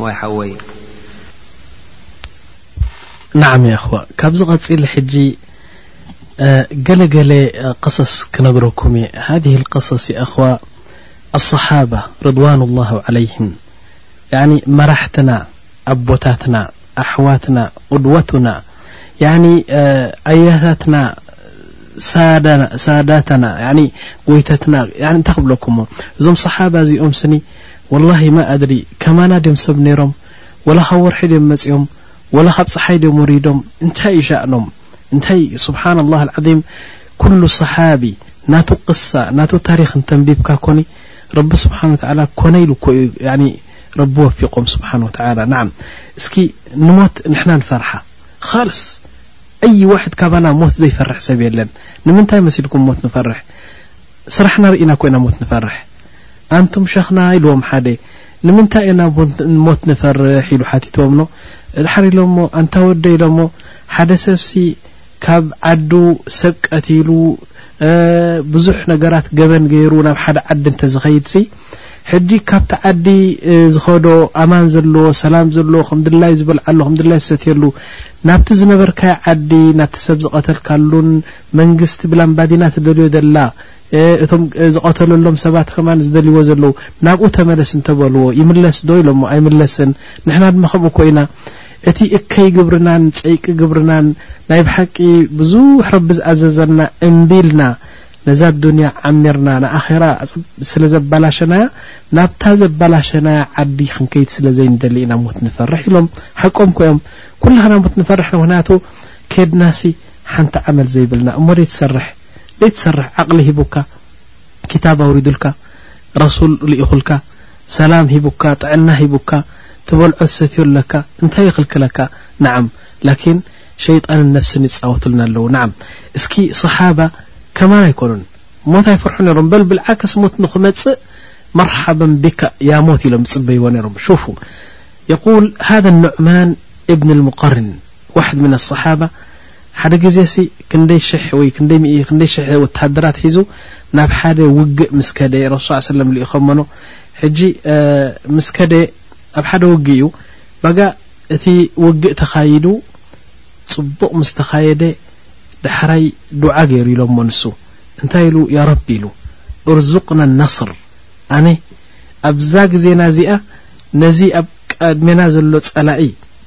[SPEAKER 2] ዋይ ሓወይ።
[SPEAKER 1] ናዓም ያኣኽዋ ካብዚ ቀጺለ ሕጂ ገለ ገለ ቀሰስ ክነግረኩም እየ ሃዚህ ልቀሰስ ያኣኽዋ ኣልሰሓባ ርድዋኑላህ ዓለይህም ያኒ መራሕትና ኣቦታትና ኣሕዋትና ቁድወቱና ያኒ ኣያታትና ሳዳተና ያኒ ጎይተትና ያኒ እንታይ ክብለኩሞ እዞም ሰሓባ እዚኦም ስኒ ወላሂ ማ ኣድሪ ከማና ድም ሰብ ነይሮም ወላ ካብ ወርሒ ድም መፅኦም ወላ ካብ ፀሓይ ድም ወሪዶም እንታይ እዩ ሻእኖም እንታይ ስብሓና ላህ ዓዚም ኩሉ ሰሓቢ ናቱ ቅሳ ናቱ ታሪክ እንተንቢብካ ኮኒ ረቢ ስብሓን ወተዓላ ኮነ ኢሉ እኮ እዩ ያኒ ረቢ ወፊቆም ስብሓን ወተዓላ ናዓም እስኪ ንሞት ንሕና ንፈርሓ ኻልስ ኣይ ዋሕድ ካባና ሞት ዘይፈርሕ ሰብ የለን ንምንታይ መሲልኩም ሞት ንፈርሕ ስራሕና ርኢና ኮይና ሞት ንፈርሕ ኣንቱም ሸኽና ኢልዎም ሓደ ንምንታይ ኢና ሞት ንፈርሕ ኢሉ ሓቲትዎም ኖ ድሓር ኢሎሞ ኣንታ ወደ ኢሎሞ ሓደ ሰብሲ ካብ ዓዱ ሰብ ቀቲሉ ብዙሕ ነገራት ገበን ገይሩ ናብ ሓደ ዓዲ እንተዝኸይድሲ ሕጂ ካብቲ ዓዲ ዝኸዶ ኣማን ዘለዎ ሰላም ዘለዎ ከም ድላዩ ዝበልዓሉ ከም ድላዩ ዝሰትየሉ ናብቲ ዝነበርካዮ ዓዲ ናብቲ ሰብ ዝቐተልካሉን መንግስቲ ብላምባዲና ትደልዮ ዘላ እቶም ዝቐተለሎም ሰባት ከማን ዝደልይዎ ዘለዉ ናብኡ ተመለስ እንተበልዎ ይምለስ ዶ ኢሎሞ ኣይምለስን ንሕና ድማ ከምኡ እኮ ኢና እቲ እከይ ግብርናን ጸይቂ ግብርናን ናይ ብሓቂ ብዙሕ ረቢ ዝኣዘዘና እምቢ ኢልና ነዛ ኣዱንያ ዓሚርና ንኣኼራ ስለ ዘበላሸናያ ናብታ ዘበላሸናያ ዓዲ ክንከይድ ስለ ዘይንደሊ ኢና ሞት ንፈርሕ ኢሎም ሓቆም እኮ እዮም ኩላህና ሞት ንፈርሕ ምክንያቱ ኬድናሲ ሓንቲ ዓመል ዘይብልና እሞ ደይትሰርሕ ደይትሰርሕ ዓቕሊ ሂቡካ ክታብ ኣውሪዱልካ ረሱል ልኢኹልካ ሰላም ሂቡካ ጥዕና ሂቡካ ትበልዖ ትሰትዮ ኣለካ እንታይ ይኽልክለካ ነዓም ላኪን ሸይጣንን ነፍስን ይጻወቱልና ኣለዉ ነዓም እስኪ ሰሓባ ከማን ኣይኮኑን ሞት ኣይፈርሑ ነሮም በል ብልዓክስ ሞት ንኽመጽእ መርሓበን ቢካ ያ ሞት ኢሎም ዝጽበይዎ ነሮም ሹፉ የቁል ሃذ ኑዕማን እብን ልሙቀርን ዋሕድ ምን ኣሰሓባ ሓደ ግዜሲ ክንደይ ሽሕ ወይ ክንደይ ሚእቲ ክንደይ ሽሕ ወተሃደራት ሒዙ ናብ ሓደ ውግእ ምስ ከደ ረሱል ሰለላሁ ሰለም ልኢኾሞኖ ሕጂ ምስ ከደ ኣብ ሓደ ውግእ እዩ ባጋ እቲ ውግእ ተኻይዱ ጽቡቕ ምስ ተኻየደ ዳሕራይ ዱዓ ገይሩ ኢሎሞ ንሱ እንታይ ኢሉ ያ ረቢ ኢሉ እርዙቅና ነስር ኣነ ኣብዛ ግዜና እዚኣ ነዚ ኣብ ቀድሜና ዘሎ ጸላኢ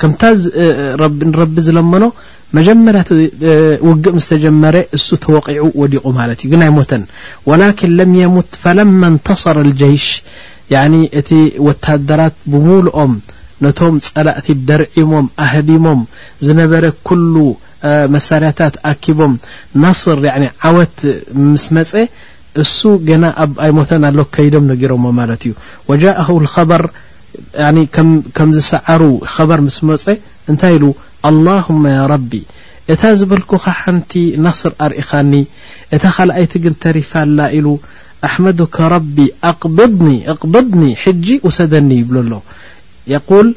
[SPEAKER 1] ከምታ ንረቢ ዝለመኖ መጀመርያ ውግእ ምስ ተጀመረ እሱ ተወቒዑ ወዲቑ ማለት እዩ ግን ኣይሞተን ወላኪን ለም የሙት ፈለማ እንተሰረ ልጀይሽ እቲ ወታደራት ብምሉኦም ነቶም ጸላእቲ ደርዒሞም ኣህዲሞም ዝነበረ ኩሉ መሳርያታት ኣኪቦም ናስር ዓወት ምስ መጸ እሱ ገና ኣብ ኣይሞተን ኣሎ ከይዶም ነጊሮሞ ማለት እዩ ወጃእሁ ልኸበር ከም ዝሰዓሩ ኸባር ምስ መጸ እንታይ ኢሉ ኣላሁመ ያ ረቢ እታ ዝበልኩኻ ሓንቲ ነስር ኣርኢኻኒ እታ ካልኣይቲ ግን ተሪፋ ኣላ ኢሉ ኣሕመዱከ ረቢ ኣቅብድኒ እቅብድኒ ሕጂ ውሰደኒ ይብሎ ኣሎ የቁል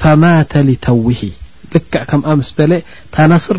[SPEAKER 1] ፈማተ ሊተውሂ ልክዕ ከምኣ ምስ በለ እታ ነስር